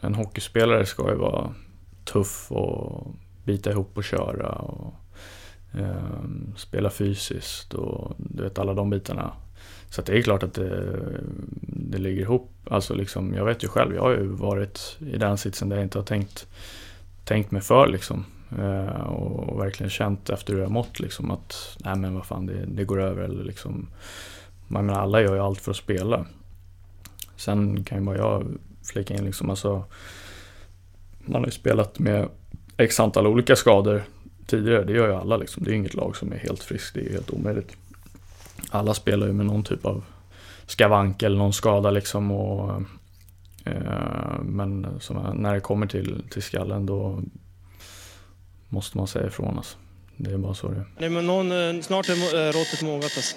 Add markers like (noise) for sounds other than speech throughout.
en hockeyspelare ska ju vara tuff och bita ihop och köra och eh, spela fysiskt och du vet alla de bitarna. Så det är klart att det, det ligger ihop. Alltså liksom, jag vet ju själv, jag har ju varit i den sitsen där jag inte har tänkt, tänkt mig för liksom. Eh, och, och, verkligen känt efter hur jag mått liksom att, nej men vad fan det, det går över eller liksom. Man menar, alla gör ju allt för att spela. Sen kan ju bara jag flika in liksom, alltså. Man har ju spelat med x antal olika skador tidigare, det gör ju alla liksom. Det är inget lag som är helt friskt, det är ju helt omöjligt. Alla spelar ju med någon typ av skavank eller någon skada liksom och eh, men som, när det kommer till, till skallen då måste man säga ifrån alltså. Det är bara så det är. Nej men någon, eh, snart är rådet eh, råttet mogat alltså.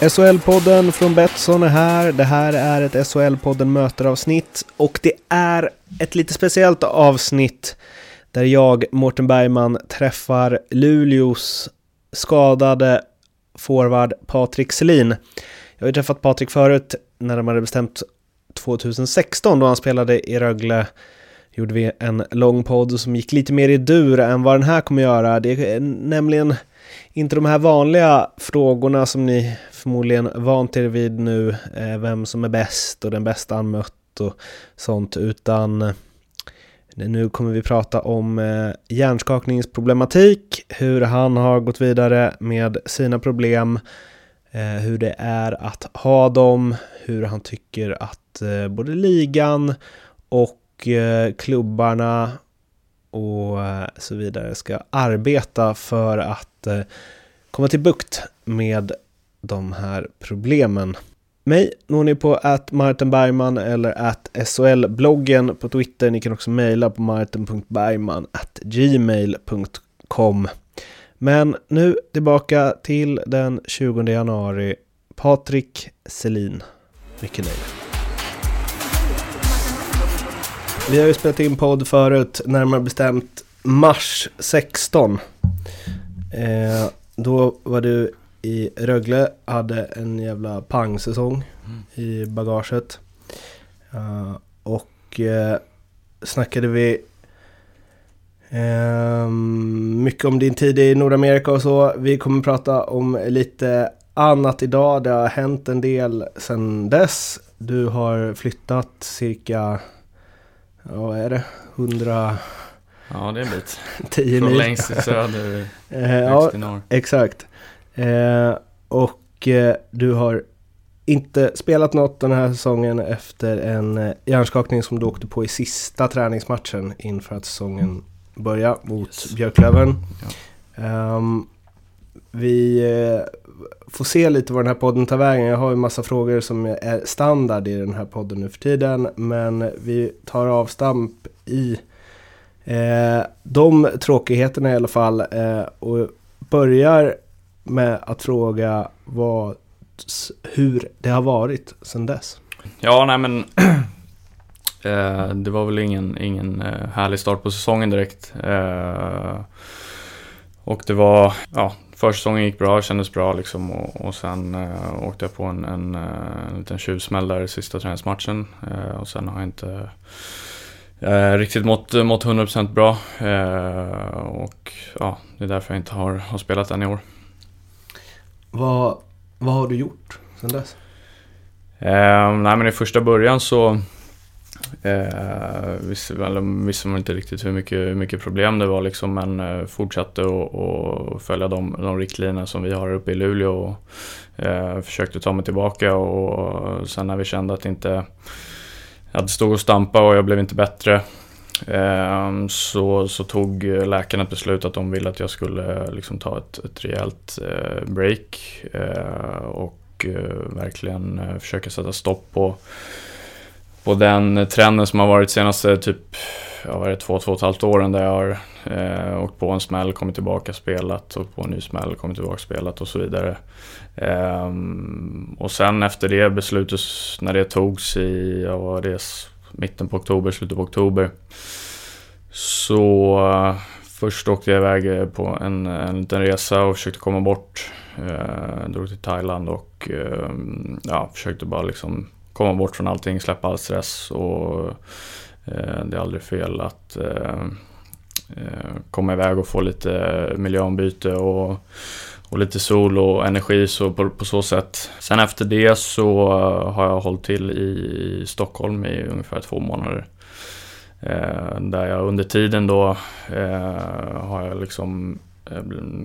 SHL-podden från Betsson är här. Det här är ett SHL-podden möter-avsnitt och det är ett lite speciellt avsnitt där jag, Mårten Bergman, träffar Luleås skadade forward Patrik Selin. Jag har ju träffat Patrik förut, närmare bestämt 2016 då han spelade i Rögle gjorde vi en lång podd som gick lite mer i dur än vad den här kommer göra. Det är nämligen inte de här vanliga frågorna som ni förmodligen vant er vid nu, eh, vem som är bäst och den bästa han mött och sånt, utan eh, nu kommer vi prata om eh, hjärnskakningsproblematik, hur han har gått vidare med sina problem, eh, hur det är att ha dem, hur han tycker att eh, både ligan och klubbarna och eh, så vidare ska arbeta för att eh, komma till bukt med de här problemen. Mig når ni på att Martin Bergman eller att SHL-bloggen på Twitter. Ni kan också mejla på martin.bergman gmail.com. Men nu tillbaka till den 20 januari. Patrik Selin. Mycket nöjd. Vi har ju spelat in podd förut, närmare bestämt mars 16. Eh, då var du i Rögle, hade en jävla pangsäsong mm. i bagaget. Uh, och eh, snackade vi eh, mycket om din tid i Nordamerika och så. Vi kommer prata om lite annat idag. Det har hänt en del sedan dess. Du har flyttat cirka, ja, vad är det, 100 Ja, det är en bit. (laughs) 10 Från längst i söder, (laughs) ja, i norr. Exakt. Eh, och eh, du har inte spelat något den här säsongen efter en eh, hjärnskakning som du åkte på i sista träningsmatchen inför att säsongen började mot yes. Björklöven. Ja. Um, vi eh, får se lite vad den här podden tar vägen. Jag har ju massa frågor som är standard i den här podden nu för tiden. Men vi tar avstamp i eh, de tråkigheterna i alla fall. Eh, och börjar med att fråga vad, hur det har varit sedan dess. Ja, nej men (clears throat) eh, det var väl ingen, ingen eh, härlig start på säsongen direkt. Eh, och det var, ja, försäsongen gick bra, kändes bra liksom och, och sen eh, åkte jag på en, en, eh, en liten tjuvsmäll där i sista träningsmatchen eh, och sen har jag inte eh, riktigt mått, mått 100% bra och ja, det är därför jag inte har, har spelat än i år. Vad, vad har du gjort sedan dess? Eh, nej men i första början så eh, visste, väl, visste man inte riktigt hur mycket, hur mycket problem det var liksom men eh, fortsatte att följa de, de riktlinjer som vi har uppe i Luleå och eh, försökte ta mig tillbaka och sen när vi kände att inte att det stod och stampa och jag blev inte bättre eh, så, så tog läkarna ett beslut att de ville att jag skulle eh, liksom ta ett, ett rejält eh, break och verkligen försöka sätta stopp på på den trenden som har varit senaste typ, ja, vad är det, två, två och ett halvt åren där jag har eh, åkt på en smäll, kommit tillbaka, spelat, åkt på en ny smäll, kommit tillbaka, spelat och så vidare. Eh, och sen efter det beslutet, när det togs i, ja, vad det, mitten på oktober, slutet på oktober. Så eh, först åkte jag iväg eh, på en, en liten resa och försökte komma bort. Eh, drog till Thailand och eh, ja, försökte bara liksom komma bort från allting, släppa all stress och eh, det är aldrig fel att eh, eh, komma iväg och få lite miljöombyte och, och lite sol och energi så på, på, så sätt. Sen efter det så har jag hållit till i Stockholm i ungefär två månader. Eh, där jag under tiden då eh, har jag liksom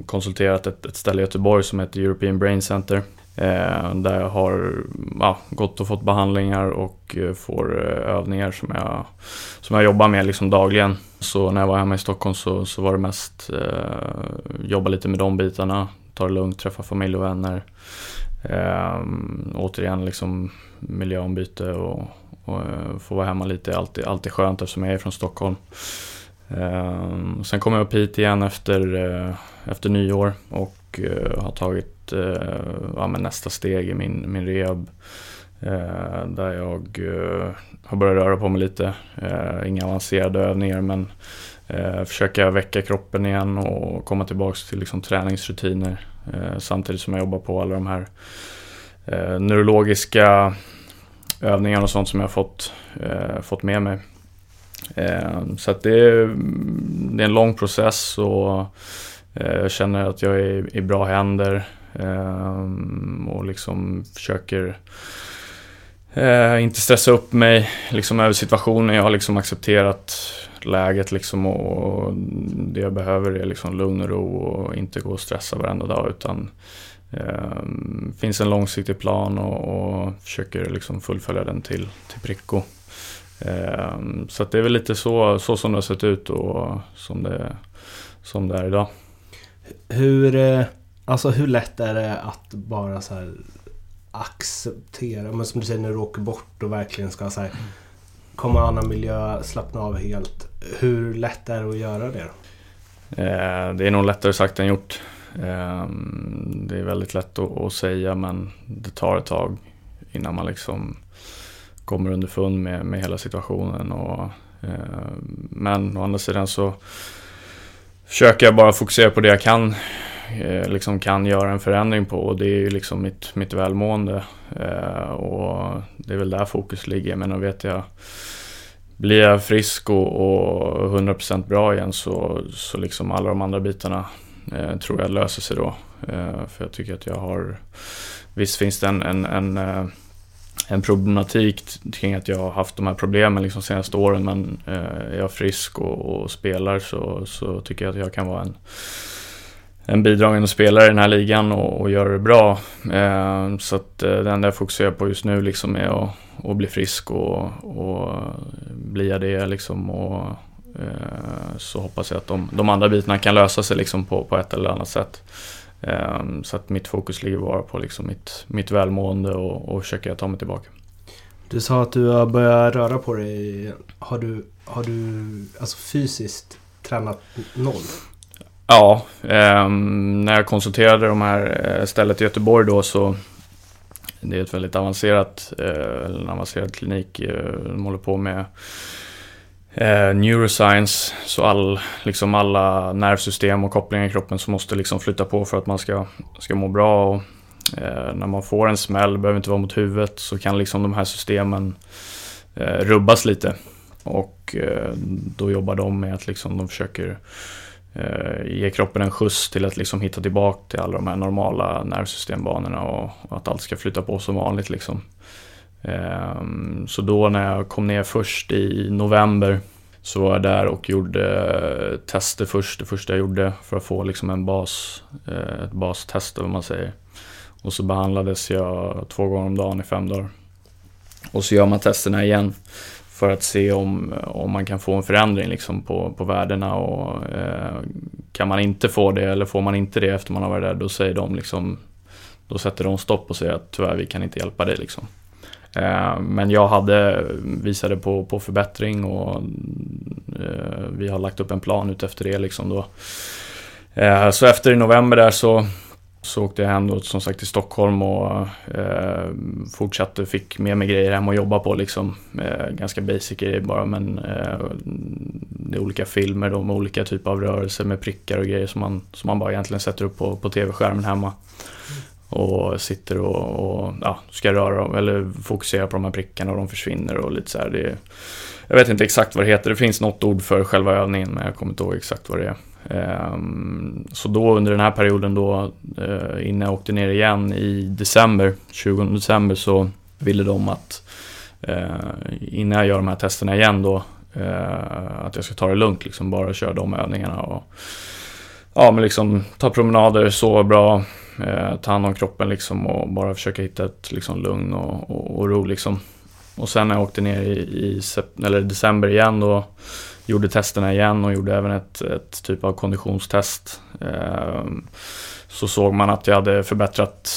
konsulterat ett, ett ställe i Göteborg som heter European Brain Center. Eh, där jag har ja, gått och fått behandlingar och eh, får eh, övningar som jag, som jag jobbar med liksom dagligen. Så när jag var hemma i Stockholm så, så var det mest eh, jobba lite med de bitarna. Ta det lugnt, träffa familj och vänner. återigen liksom miljöombyte och, och eh, få vara hemma lite är alltid, alltid skönt eftersom jag är från Stockholm. Eh, sen kom jag upp hit igen efter, efter nyår och har tagit Eh, ja, men nästa steg i min, min rehab. Eh, där jag eh, har börjat röra på mig lite. inga avancerade övningar men försöka väcka kroppen igen och komma tillbaka till liksom, träningsrutiner. samtidigt som jag jobbar på alla de här neurologiska övningar och sånt som jag fått, eh, fått med mig. Eh, så att det är, det är en lång process och eh, jag känner att jag är i bra händer Ehm, och liksom försöker eh, inte stressa upp mig liksom över situationen. Jag har liksom accepterat läget liksom och det jag behöver är liksom lugn och ro och inte gå och stressa varenda dag utan Eh, finns en långsiktig plan och, och försöker liksom fullfölja den till, till pricko. Eh, så det är väl lite så, så som det har sett ut och som det, som det är idag. Hur, eh, alltså hur lätt är det att bara så här acceptera, men som du säger när du åker bort och verkligen ska så här, komma i annan miljö, slappna av helt. Hur lätt är det att göra det? Eh, det är nog lättare sagt än gjort. Eh, det är väldigt lätt att säga men det tar ett tag innan man liksom kommer underfund med, med hela situationen. Och, eh, men å andra sidan så försöker jag bara fokusera på det jag kan, Eh, liksom kan göra en förändring på och det är ju liksom mitt, mitt välmående. Eh, och det är väl där fokus ligger men då vet jag blir jag frisk och, och 100% bra igen så, så liksom alla de andra bitarna eh, tror jag löser sig då. Eh, för jag tycker att jag har, visst finns det en, en, en, eh, en problematik kring att jag har haft de här problemen liksom senaste åren men eh, är jag frisk och, och, spelar så, så tycker jag att jag kan vara en en bidragande spelare i den här ligan och, och göra det bra. Eh, så att eh, det enda jag fokuserar på just nu liksom är att, att bli frisk och, och bli det liksom och Eh, så hoppas jag att de, de andra bitarna kan lösa sig liksom på, på ett eller annat sätt. Eh, så att mitt fokus ligger bara på liksom mitt, mitt välmående och, och försöka ta mig tillbaka. Du sa att du har börjat röra på dig. Har du, har du alltså fysiskt tränat noll? Ja, eh, när jag konsulterade de här eh, stället i Göteborg då så det är ett väldigt avancerat, eh, en avancerad klinik. Eh, de håller på med eh, neuroscience, så all, liksom alla nervsystem och kopplingar i kroppen som måste liksom flytta på för att man ska, ska må bra. Och, eh, när man får en smäll, behöver inte vara mot huvudet, så kan liksom de här systemen eh, rubbas lite. Och eh, då jobbar de med att liksom de försöker Eh, ge kroppen en skjuts till att liksom hitta tillbaka till alla de här normala nervsystembanorna och, och att allt ska flytta på som vanligt. Liksom. Ehm, så då när jag kom ner först i november så var jag där och gjorde eh, tester först, det första jag gjorde för att få liksom en bas, eh, ett bastest vad man säger. Och så behandlades jag två gånger om dagen i fem dagar. Och så gör man testerna igen för att se om, om man kan få en förändring liksom på, på värdena och eh, kan man inte få det eller får man inte det efter man har varit där då säger de liksom då sätter de stopp och säger att tyvärr vi kan inte hjälpa dig liksom. Eh, men jag hade, visade på, på förbättring och eh, vi har lagt upp en plan ut efter det liksom då. Eh, så efter i november där så så åkte jag hem då som sagt till Stockholm och eh, fortsatte, fick med mig grejer hem och jobba på liksom. Eh, ganska basic grejer bara men eh, det är olika filmer då med olika typer av rörelser med prickar och grejer som man, som man bara egentligen sätter upp på, på tv-skärmen hemma. Och sitter och, och ja, ska röra dem eller fokusera på de här prickarna och de försvinner och lite så här. Det, jag vet inte exakt vad det heter, det finns något ord för själva övningen men jag kommer inte ihåg exakt vad det är. Ehm, så då under den här perioden då, eh, innan jag åkte ner igen i december, 20 december, så ville de att eh, innan jag gör de här testerna igen då, eh, att jag ska ta det lugnt, liksom bara köra de övningarna och ja, men liksom ta promenader, sova bra, ta hand om kroppen liksom och bara försöka hitta ett liksom lugn och, och, och ro liksom. Och sen när jag åkte ner i, i eller december igen då gjorde testerna igen och gjorde även ett, ett typ av konditionstest. Ehm, så såg man att jag hade förbättrat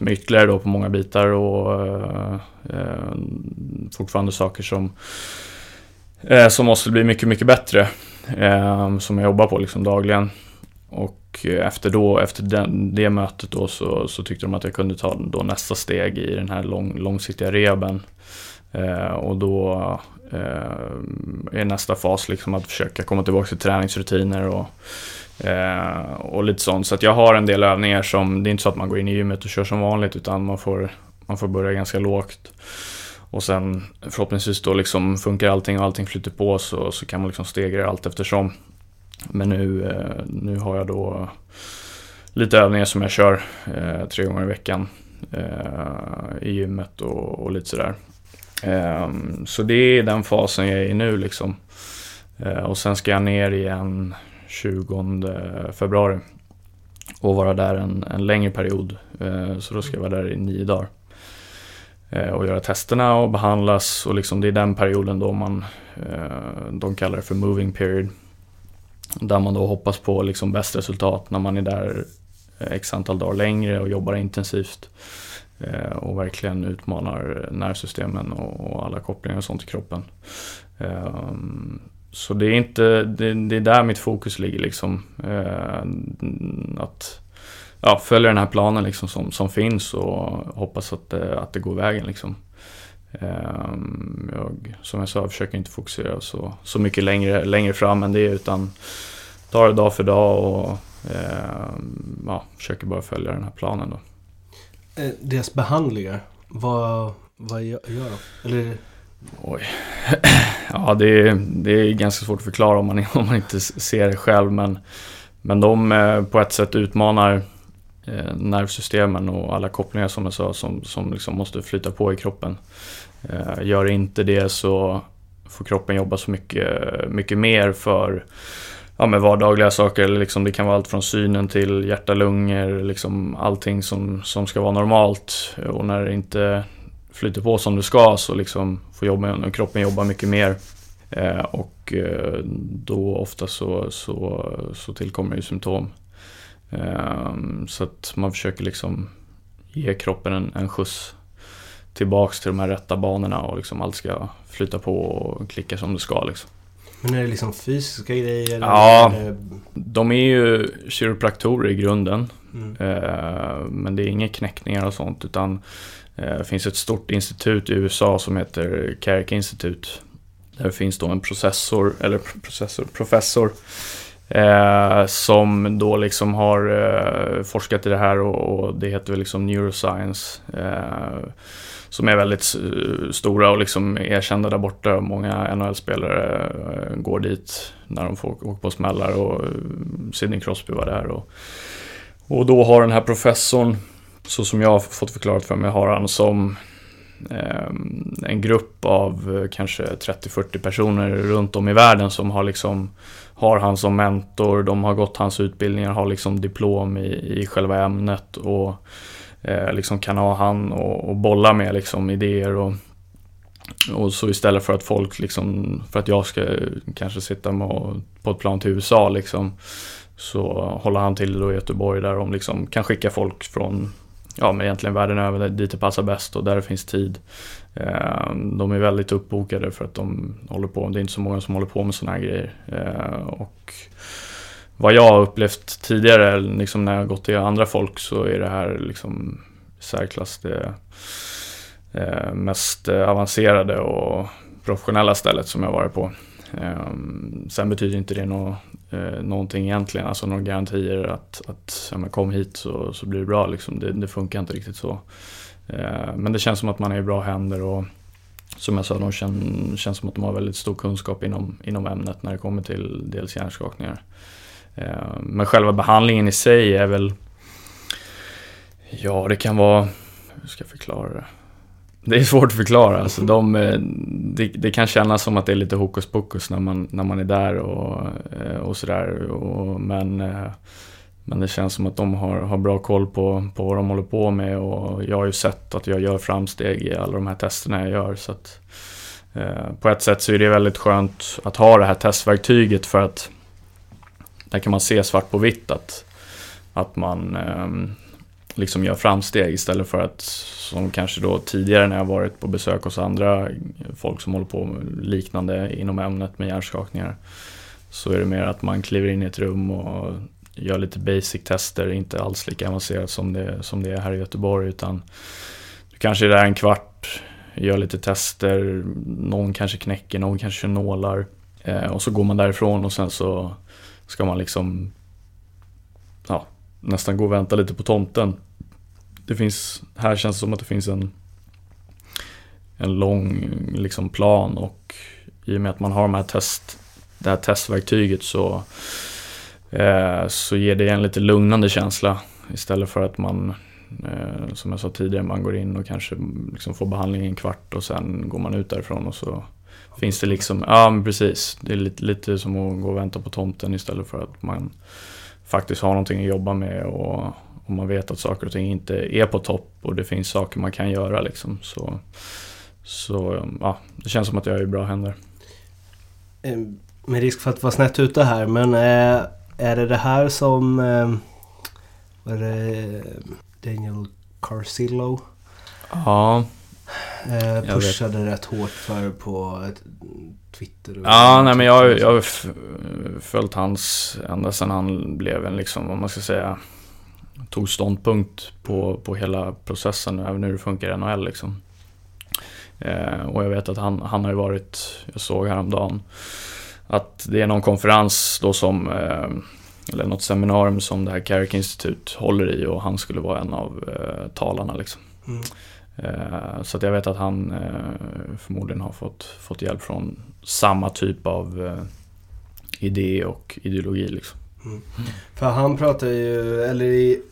mig ytterligare då på många bitar och ehm, fortfarande saker som, eh, som måste bli mycket, mycket bättre. Ehm, som jag jobbar på liksom dagligen. Och efter, då, efter den, det mötet då så, så tyckte de att jag kunde ta då nästa steg i den här lång, långsiktiga rehaben. Eh, och då Eh, är nästa fas liksom att försöka komma tillbaka till träningsrutiner och, eh, och lite sånt. Så att jag har en del övningar som, det är inte så att man går in i gymmet och kör som vanligt utan man får, man får börja ganska lågt. Och sen förhoppningsvis då liksom funkar allting och allting flyter på så, så kan man liksom stegra allt eftersom. Men nu, eh, nu har jag då lite övningar som jag kör eh, tre gånger i veckan eh, i gymmet och, och lite sådär. Ehm, så det är den fasen jag är i nu liksom. Ehm, och sen ska jag ner igen 20 februari. Och vara där en, en längre period. Ehm, så då ska jag vara där i nio dagar. Och göra testerna och behandlas och liksom det är den perioden då man, de kallar det för moving period. Där man då hoppas på liksom bäst resultat när man är där x antal dagar längre och jobbar intensivt. Eh, och verkligen utmanar nervsystemen och alla kopplingar och sånt i kroppen. Ehm, så det är inte, det, det är där mitt fokus ligger liksom. Eh, att ja, följa den här planen liksom som, som finns och hoppas att det, att det går vägen liksom. Ehm, jag, som jag sa, försöker inte fokusera så, så mycket längre, längre fram än det utan tar det dag för dag och eh, ja, försöker bara följa den här planen då. Eh, deras behandlingar, vad, vad gör de? Eller... Oj. (clears throat) Ja, det är, det är ganska svårt att förklara om man, (laughs) om man inte ser det själv. Men, men de eh, på ett sätt utmanar eh, nervsystemen och alla kopplingar som jag sa som, som liksom måste flyta på i kroppen. Eh, gör inte det så får kroppen jobba så mycket, mycket mer för ja, med vardagliga saker. Liksom, det kan vara allt från synen till hjärta, lungor, liksom allting som, som ska vara normalt. Och när det inte flyter på som det ska så liksom får jobba, kroppen jobba mycket mer. Eh, och eh, då ofta så, så, så tillkommer ju symptom. Eh, så att man försöker liksom ge kroppen en, en skjuts tillbaks till de här rätta banorna och liksom allt ska flyta på och klicka som det ska. Liksom. Men är det liksom fysiska grejer? Ja, de är ju kiropraktorer i grunden. Mm. Eh, men det är inga knäckningar och sånt utan eh, det finns ett stort institut i USA som heter Carrick Institute. Där finns då en processor, eller processor, professor eh, som då liksom har forskat i det här och, det heter väl liksom neuroscience som är väldigt eh, stora och liksom erkända där borta. Många NHL-spelare eh, går dit när de får åka på smällar och eh, Sidney Crosby var där. Och, och då har den här professorn, så som jag har fått förklarat för mig, har han som en grupp av kanske 30-40 personer runt om i världen som har liksom har han som mentor, de har gått hans utbildningar, har liksom diplom i, i själva ämnet och eh, liksom kan ha han och, och bolla med liksom idéer och, och så istället för att folk liksom, för att jag ska kanske sitta med, på ett plan till USA liksom, så håller han till då i Göteborg där de liksom kan skicka folk från ja, men egentligen världen över dit det passar bäst och där det finns tid. Eh, de är väldigt uppbokade för att de håller på, det är inte så många som håller på med sådana här grejer. Eh, och vad jag har upplevt tidigare, liksom när jag gått till andra folk, så är det här liksom särklass det eh, mest eh, avancerade och professionella stället som jag varit på. Ehm, sen betyder inte det nå, eh, någonting egentligen, alltså några garantier att, att ja, kom hit så, så blir det bra. Liksom. Det, det funkar inte riktigt så. Eh, men det känns som att man är i bra händer och som jag sa, de känns, känns som att de har väldigt stor kunskap inom, inom ämnet när det kommer till dels hjärnskakningar. Eh, men själva behandlingen i sig är väl, ja det kan vara, hur ska jag förklara det? Det är svårt att förklara. Alltså (laughs) de, eh, det, det, kan kännas som att det är lite hokus pokus när man, när man är där och, och sådär. Men men det känns som att de har, har bra koll på, på vad de håller på med och jag har ju sett att jag gör framsteg i alla de här testerna jag gör. Så att, eh, på ett sätt så är det väldigt skönt att ha det här testverktyget för att där kan man se svart på vitt att, att man eh, liksom gör framsteg istället för att som kanske då tidigare när jag varit på besök hos andra folk som håller på med liknande inom ämnet med hjärnskakningar så är det mer att man kliver in i ett rum och gör lite basic-tester, inte alls lika avancerat som det, som det är här i Göteborg utan du kanske är där en kvart, gör lite tester, någon kanske knäcker, någon kanske nålar eh, och så går man därifrån och sen så ska man liksom ja, nästan gå och vänta lite på tomten. Det finns, här känns det som att det finns en, en lång liksom plan och i och med att man har de här test, det här testverktyget så Eh, så ger det en lite lugnande känsla istället för att man, eh, som jag sa tidigare, man går in och kanske liksom får behandling i en kvart och sen går man ut därifrån och så finns det liksom, ja men precis, det är lite, lite som att gå och vänta på tomten istället för att man faktiskt har någonting att jobba med och, och man vet att saker och ting inte är på topp och det finns saker man kan göra liksom. Så, så ja, det känns som att jag är i bra händer. Med risk för att vara snett ute här, men eh, är det det här som... Eh, var det Daniel Carcillo? Ja. Eh, pushade rätt hårt för på Twitter. Och ja, nej men jag, jag har följt hans ända sedan han blev en liksom, vad man ska säga, tog ståndpunkt på, på hela processen, även hur det funkar i NHL liksom. Eh, och jag vet att han, han har ju varit, jag såg häromdagen, att det är någon konferens då som, eh, eller något seminarium som det här Carrick Institute håller i och han skulle vara en av eh, talarna liksom. Mm. Eh, så jag vet att han förmodligen har fått, fått hjälp från samma typ av idé och ideologi liksom. Mm. För han pratar ju, eller i,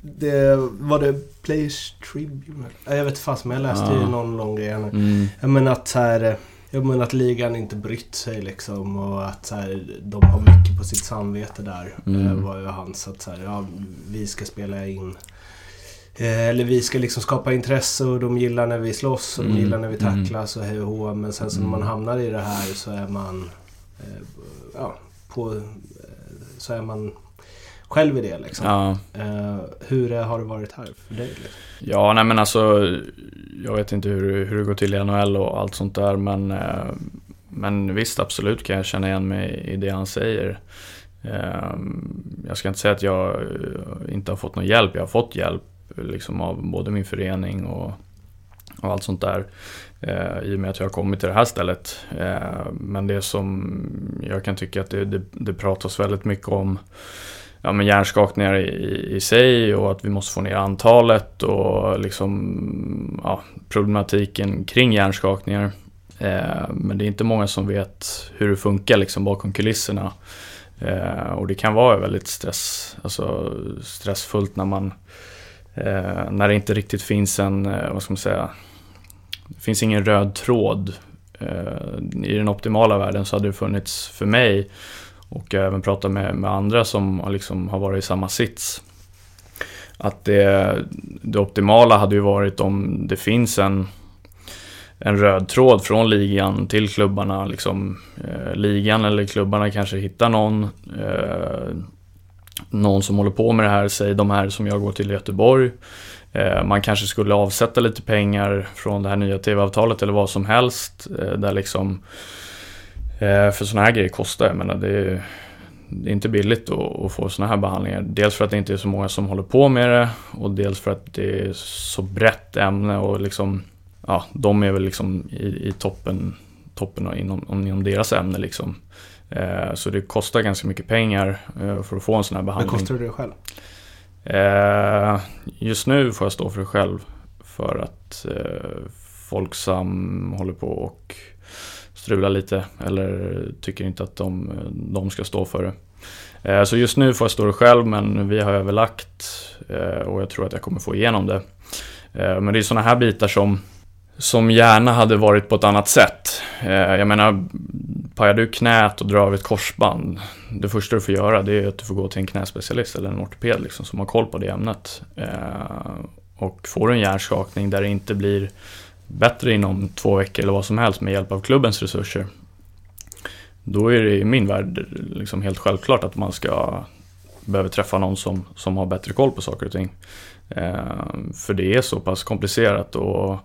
det, var det Players Tribune? Jag vet fast men jag läste ja. ju någon lång grej. Mm. Men att så här jag menar att ligan inte brytt sig liksom och att så här, de har mycket på sitt samvete där. Mm. Eh, var ju hans att så här, ja, vi ska spela in eh, eller vi ska liksom skapa intresse och de gillar när vi slåss och mm. de gillar när vi mm. tacklas och hej och hå. Men sen så när man mm. hamnar i det här så är man... Eh, ja, på, så är man själv i det liksom. Ja. hur har det varit här för dig? Liksom? Ja, nej men alltså jag vet inte hur, hur det går till i NHL och allt sånt där men, eh, men visst absolut kan jag känna igen mig i det han säger. Eh, jag ska inte säga att jag eh, inte har fått någon hjälp, jag har fått hjälp liksom av både min förening och, och allt sånt där. Eh, I och med att jag har kommit till det här stället. Eh, men det som jag kan tycka att det, det, det pratas väldigt mycket om ja, men hjärnskakningar i, i sig och att vi måste få ner antalet och liksom, ja, problematiken kring hjärnskakningar. Eh, men det är inte många som vet hur det funkar liksom bakom kulisserna. Eh, och det kan vara väldigt stress, alltså stressfullt när man eh, när det inte riktigt finns en, eh, vad ska man säga, det finns ingen röd tråd. Eh, I den optimala världen så hade det funnits för mig och jag har även pratat med, med andra som liksom har varit i samma sits. Att det, det optimala hade ju varit om det finns en, en röd tråd från ligan till klubbarna. Liksom, eh, ligan eller klubbarna kanske hittar någon eh, någon som håller på med det här, säg de här som jag går till i Göteborg. Eh, man kanske skulle avsätta lite pengar från det här nya tv-avtalet eller vad som helst. Eh, där liksom, eh, för sådana här grejer kostar, jag menar det är, det är inte billigt att, att få sådana här behandlingar. Dels för att det inte är så många som håller på med det och dels för att det är så brett ämne och liksom, ja, de är väl liksom i, i toppen, toppen inom, inom deras ämne liksom. Eh, så det kostar ganska mycket pengar eh, för att få en sån här behandling. Men kostar det själv? Eh, just nu får jag stå för det själv. För att Folksam håller på och strular lite. Eller tycker inte att de, de ska stå för det. Så just nu får jag stå det själv men vi har överlagt och jag tror att jag kommer få igenom det. Men det är sådana här bitar som som gärna hade varit på ett annat sätt. Eh, jag menar, pajar du knät och drar av ett korsband, det första du får göra det är att du får gå till en knäspecialist eller en ortoped liksom, som har koll på det ämnet. Eh, och får du en hjärnskakning där det inte blir bättre inom två veckor eller vad som helst med hjälp av klubbens resurser, då är det i min värld liksom helt självklart att man ska behöver träffa någon som, som har bättre koll på saker och ting. Eh, för det är så pass komplicerat och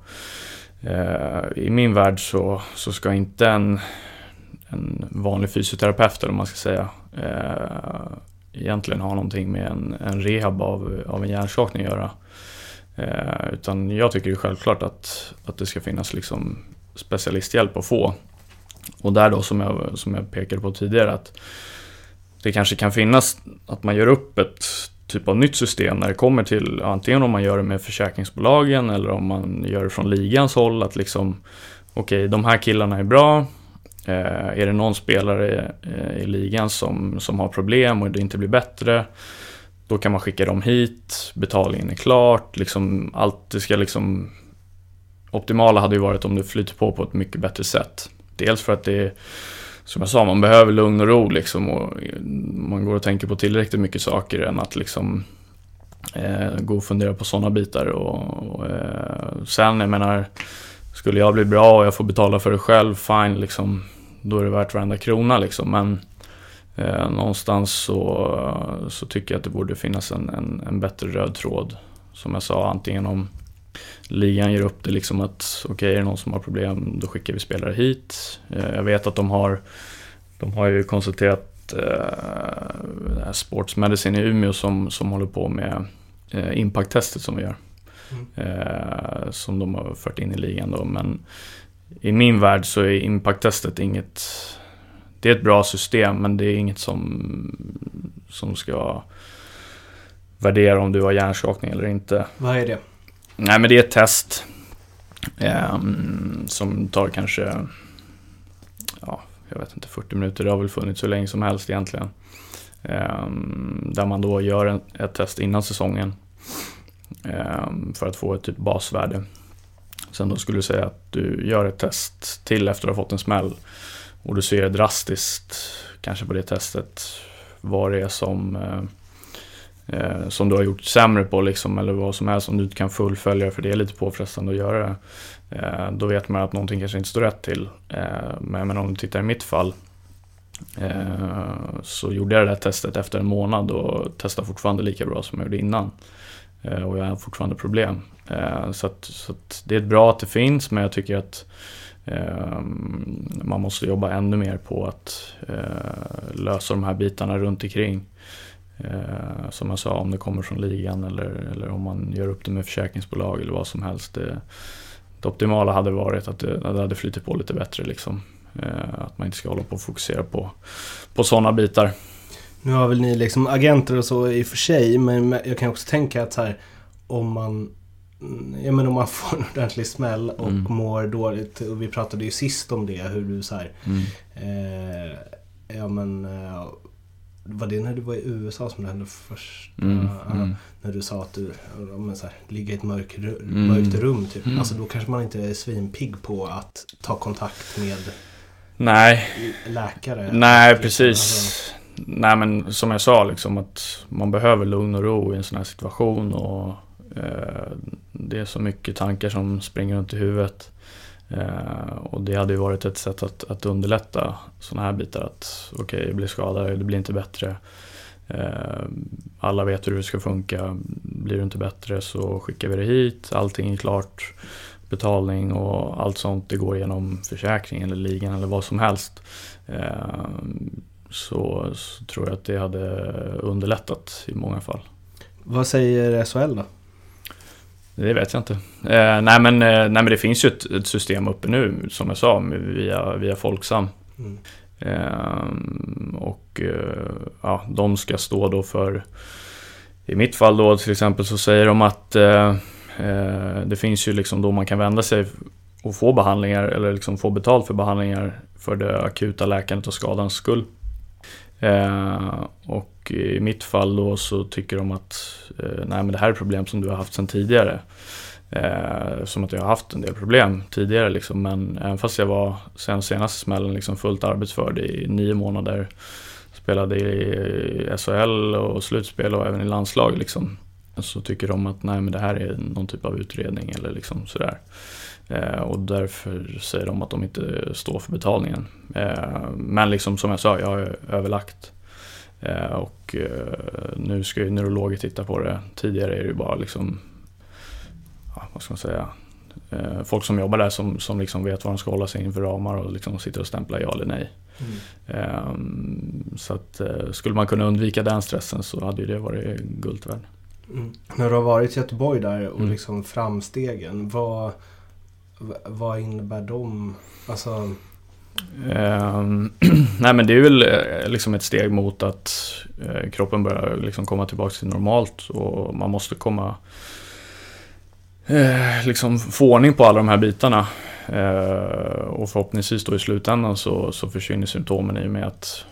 Eh, I min värld så, så ska inte en, en vanlig fysioterapeut, eller man ska säga, eh, egentligen ha någonting med en, en rehab av, av en hjärnskakning att göra. Eh, utan jag tycker det är självklart att, att det ska finnas liksom specialisthjälp att få. Och där då som jag, som jag pekade på tidigare att det kanske kan finnas att man gör upp ett typ av nytt system när det kommer till antingen om man gör det med försäkringsbolagen eller om man gör det från ligans håll att liksom okej, okay, de här killarna är bra. Eh, är det någon spelare i, i ligan som, som har problem och det inte blir bättre då kan man skicka dem hit, betalningen är klart, liksom allt det ska liksom Optimala hade ju varit om det flyter på på ett mycket bättre sätt. Dels för att det är som jag sa, man behöver lugn och ro liksom och man går och tänker på tillräckligt mycket saker än att liksom eh, gå och fundera på sådana bitar. Och, och eh, sen, jag menar, skulle jag bli bra och jag får betala för det själv, fine liksom. Då är det värt varenda krona liksom. Men eh, någonstans så, så tycker jag att det borde finnas en, en, en bättre röd tråd. Som jag sa, antingen om ligan ger upp det liksom att okej, okay, är det någon som har problem, då skickar vi spelare hit. Eh, jag vet att de har, de har ju konsulterat eh, Sports Medicine i Umeå som, som håller på med eh, impact-testet som vi gör. Mm. Eh, som de har fört in i ligan då, men i min värld så är impact-testet inget det är ett bra system men det är inget som, som ska värdera om du har hjärnskakning eller inte. Vad är det? Nej men det är ett test. Eh, som tar kanske, ja, jag vet inte, 40 minuter. Det har väl funnits så länge som helst egentligen. Eh, där man då gör en, ett test innan säsongen. Eh, för att få ett typ basvärde. Sen då skulle du säga att du gör ett test till efter att ha fått en smäll. Och du ser drastiskt, kanske på det testet, vad det är som eh, eh, som du har gjort sämre på liksom, eller vad som helst som du inte kan fullfölja för det är lite påfrestande att göra det. Eh, då vet man att någonting kanske inte står rätt till. Eh, men, men om du tittar i mitt fall eh, så gjorde jag det där testet efter en månad och testade fortfarande lika bra som jag gjorde innan. Eh, och jag har fortfarande problem. Eh, så, att, så att det är bra att det finns men jag tycker att eh, man måste jobba ännu mer på att eh, lösa de här bitarna runt omkring. Eh, som jag sa, om det kommer från ligan eller, eller om man gör upp det med försäkringsbolag eller vad som helst. Det, det optimala hade varit att det, att det hade flyttat på lite bättre. Liksom. Eh, att man inte ska hålla på och fokusera på, på sådana bitar. Nu har väl ni liksom agenter och så i och för sig, men jag kan också tänka att här, om man Ja men om man (laughs) får en ordentlig smäll och mm. mår dåligt. Och vi pratade ju sist om det, hur du så här, mm. eh, Ja men eh, var det när du var i USA som det hände först? Mm, uh, mm. När du sa att du men så här, ligger i ett mörk, mm. mörkt rum. Typ. Mm. Alltså då kanske man inte är svinpigg på att ta kontakt med Nej. läkare. Nej, precis. Alltså. Nej, men som jag sa, liksom, att man behöver lugn och ro i en sån här situation. Och eh, Det är så mycket tankar som springer runt i huvudet. Eh, och det hade ju varit ett sätt att, att underlätta sådana här bitar. Att okej, okay, jag blir skadad, det blir inte bättre. Eh, alla vet hur det ska funka. Blir det inte bättre så skickar vi det hit. Allting är klart. Betalning och allt sånt det går genom försäkringen, eller ligan eller vad som helst. Eh, så, så tror jag att det hade underlättat i många fall. Vad säger SHL då? Det vet jag inte. Eh, nej, men, eh, nej men det finns ju ett, ett, system uppe nu som jag sa via, via Folksam. Mm. Eh, och ja, de ska stå då för i mitt fall då till exempel så säger de att eh, eh, det finns ju liksom då man kan vända sig och få behandlingar eller liksom få betalt för behandlingar för det akuta läkandet och skadans skull. Eh, och i mitt fall då så tycker de att eh, nej men det här är problem som du har haft sedan tidigare. Eh, som att jag har haft en del problem tidigare liksom, men även fast jag var sen senaste smällen liksom fullt arbetsförd i nio månader. Spelade i SHL och slutspel och även i landslag liksom. Så tycker de att nej men det här är någon typ av utredning eller liksom sådär. Eh, och därför säger de att de inte står för betalningen. Eh, men liksom som jag sa, jag har överlagt. Eh, och nu ska ju neurologer titta på det. Tidigare är det ju bara liksom, ja, vad ska man säga, folk som jobbar där som, som liksom vet vad de ska hålla sig inför ramar och liksom sitter och stämplar ja eller nej. Mm. Så att skulle man kunna undvika den stressen så hade ju det varit guld värd. Mm. När du har varit i Göteborg där och mm. liksom framstegen, vad vad innebär de? Alltså... Ehm, (clears throat) nej men det är väl eh, liksom ett steg mot att eh, kroppen börjar liksom komma tillbaka till normalt och man måste komma eh, liksom få ordning på alla de här bitarna. Och förhoppningsvis då i slutändan så, så försvinner symptomen i och med att,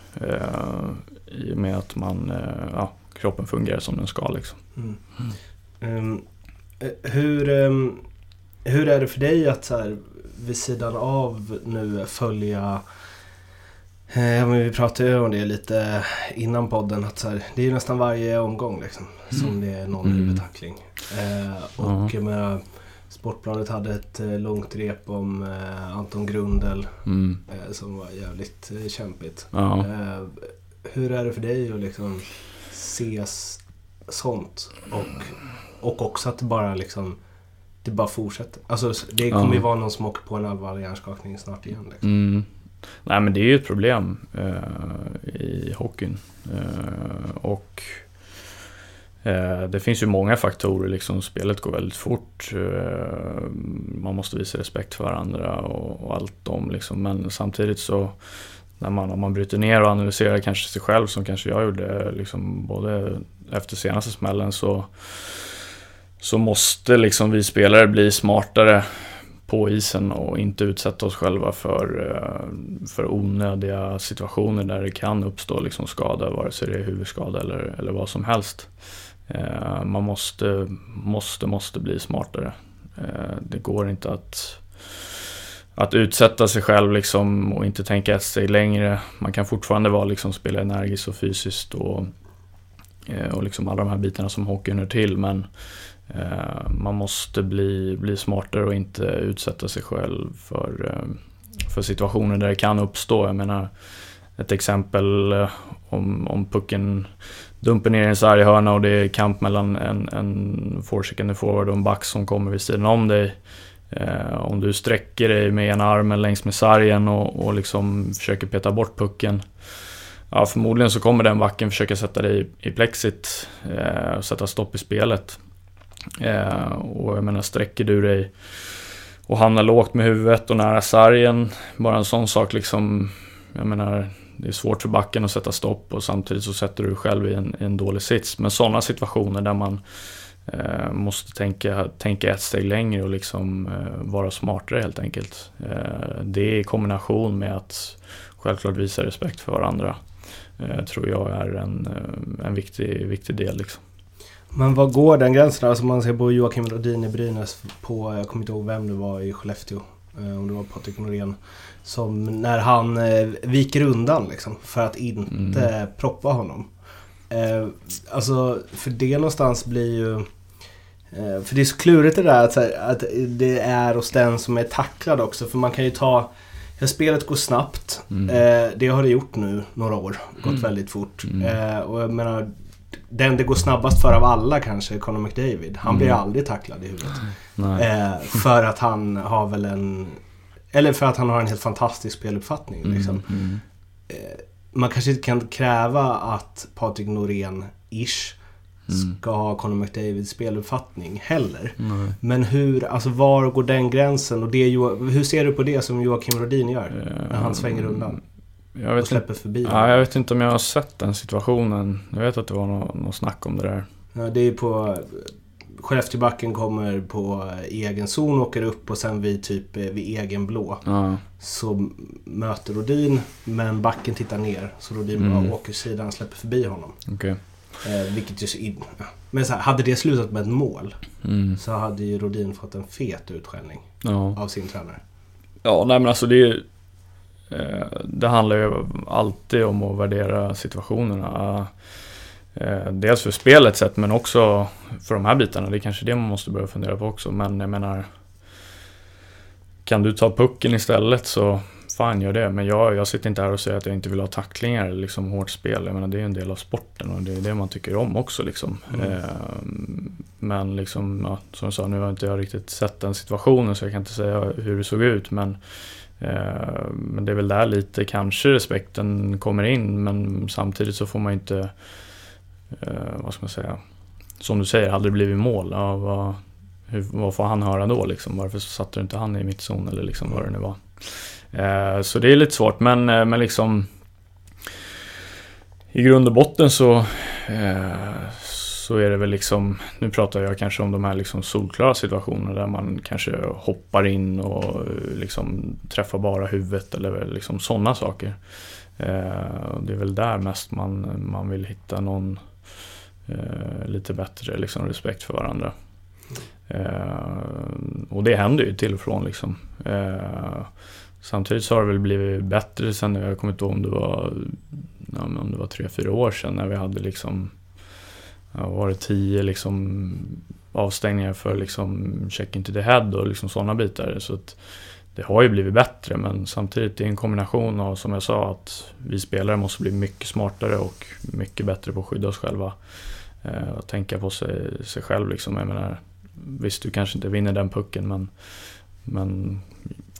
i och med att man, ja, kroppen fungerar som den ska. Liksom. Mm. Um, hur, um, hur är det för dig att så här, vid sidan av nu följa eh, men vi pratade ju om det lite innan podden. Att så här, det är ju nästan varje omgång liksom, som mm. det är någon mm. huvudtackling. Eh, och mm. med, Sportbladet hade ett eh, långt rep om eh, Anton Grundel mm. eh, som var jävligt eh, kämpigt. Ja. Eh, hur är det för dig att liksom se sånt? Och, och också att bara liksom det bara fortsätter. Alltså det kommer ja. ju vara någon som åker på en allvarlig hjärnskakning snart igen. Liksom. Mm. Nej men det är ju ett problem eh, i hockeyn. Eh, och eh, det finns ju många faktorer, liksom spelet går väldigt fort. Eh, man måste visa respekt för varandra och, och allt dem liksom. Men samtidigt så när man, om man bryter ner och analyserar kanske sig själv som kanske jag gjorde liksom både efter senaste smällen så så måste liksom vi spelare bli smartare på isen och inte utsätta oss själva för, eh, för onödiga situationer där det kan uppstå liksom skada, vare sig det är huvudskada eller, eller vad som helst. Eh, man måste, måste, måste bli smartare. Eh, det går inte att, att utsätta sig själv liksom och inte tänka ett steg längre. Man kan fortfarande vara liksom spela energiskt och fysiskt och, och liksom alla de här bitarna som hockeyn hör till men Eh, man måste bli, bli smartare och inte utsätta sig själv för, eh, för situationer där det kan uppstå. Jag menar, ett exempel eh, om, om pucken dumper ner i en sarghörna och det är kamp mellan en, en forecheckande forward och en back som kommer vid sidan om dig. Eh, om du sträcker dig med ena armen längs med sargen och, och liksom försöker peta bort pucken. Ja, förmodligen så kommer den backen försöka sätta dig i, i plexit eh, och sätta stopp i spelet. Eh, och jag menar, sträcker du dig och hamnar lågt med huvudet och nära sargen, bara en sån sak liksom, jag menar, det är svårt för backen att sätta stopp och samtidigt så sätter du dig själv i en, i en dålig sits. Men sådana situationer där man eh, måste tänka, tänka ett steg längre och liksom eh, vara smartare helt enkelt. Eh, det i kombination med att självklart visa respekt för varandra eh, tror jag är en, eh, en viktig, viktig del. Liksom. Men vad går den gränsen? Alltså man ser på Joakim Rodin i Brynäs på, jag kommer inte ihåg vem det var i Skellefteå. Eh, om det var Patrik Norén. Som när han eh, viker undan liksom för att inte mm. proppa honom. Eh, alltså för det någonstans blir ju... För det är så klurigt det där att, att det är hos den som är tacklad också. För man kan ju ta... Ja, spelet går snabbt. Mm. Eh, det har det gjort nu några år. Gått Mm. väldigt fort. Mm. Eh, och jag menar, den det går snabbast för av alla kanske är Conor McDavid. Han blir Mm. aldrig tacklad i huvudet. Eh, för att han har väl en... Eller för att han har en helt fantastisk speluppfattning. Liksom. Mm, mm. Eh, man kanske inte kan kräva att Patrik Norén-ish Mm. ska ha Conor McDavids speluppfattning heller. Nej. Men hur, alltså var går den gränsen? Och det, hur ser du på det som Joakim Rodin gör? När han svänger undan Jag vet, inte, förbi ja, jag vet inte om jag har sett den situationen. Jag vet att det var något, något snack om det där. Ja, det är på... Skellefteåbacken kommer på egen zon, åker upp och sen vid typ eh, vid egen blå. Ja, Så möter Rodin, men backen tittar ner. Så Rodin Mm. bara åker sidan och släpper förbi honom. okej. Eh, vilket ju... så in-. Men så här, hade det slutat med ett mål Mm. så hade ju Rodin fått en fet utskällning Ja. av sin tränare. Ja, nej men alltså det är ju- Det handlar ju alltid om att värdera situationerna. Eh, Dels för spelets sätt men också för de här bitarna. Det är kanske det man måste börja fundera på också. Men jag menar Kan du ta pucken istället så Fan gör det. Men jag, jag sitter inte här och säger att jag inte vill ha tacklingar eller liksom hårt spel. Jag menar det är en del av sporten och det är det man tycker om också liksom. Mm. Eh, Men liksom, ja, som jag sa, nu har inte jag riktigt sett den situationen så jag kan inte säga hur det såg ut. Men, eh, Eh, men det är väl där lite kanske respekten kommer in. Men samtidigt så får man inte, eh, vad ska man säga, som du säger, hade det blivit mål, ja, vad, hur, vad får han höra då liksom? Varför satte du inte han i mittzon eller liksom vad det nu var. Eh, så det är lite svårt, men, men liksom i grund och botten så, så är det väl liksom, nu pratar jag kanske om de här liksom solklara situationerna där man kanske hoppar in och eh, liksom träffar bara huvudet eller liksom sådana saker. Eh, det är väl där mest man, man vill hitta någon eh, lite bättre liksom respekt för varandra. Eh, och det händer ju till och från liksom. Eh, samtidigt så har det väl blivit bättre sen, jag kommer inte ihåg om det var, ja, om det var tre, fyra år sedan när vi hade liksom, ja, var det tio liksom avstängningar för liksom check into the head och liksom sådana bitar. Så att det har ju blivit bättre men samtidigt det är en kombination av som jag sa att vi spelare måste bli mycket smartare och mycket bättre på att skydda oss själva. Eh, och tänka på sig, sig själv liksom. Jag menar, visst du kanske inte vinner den pucken men, men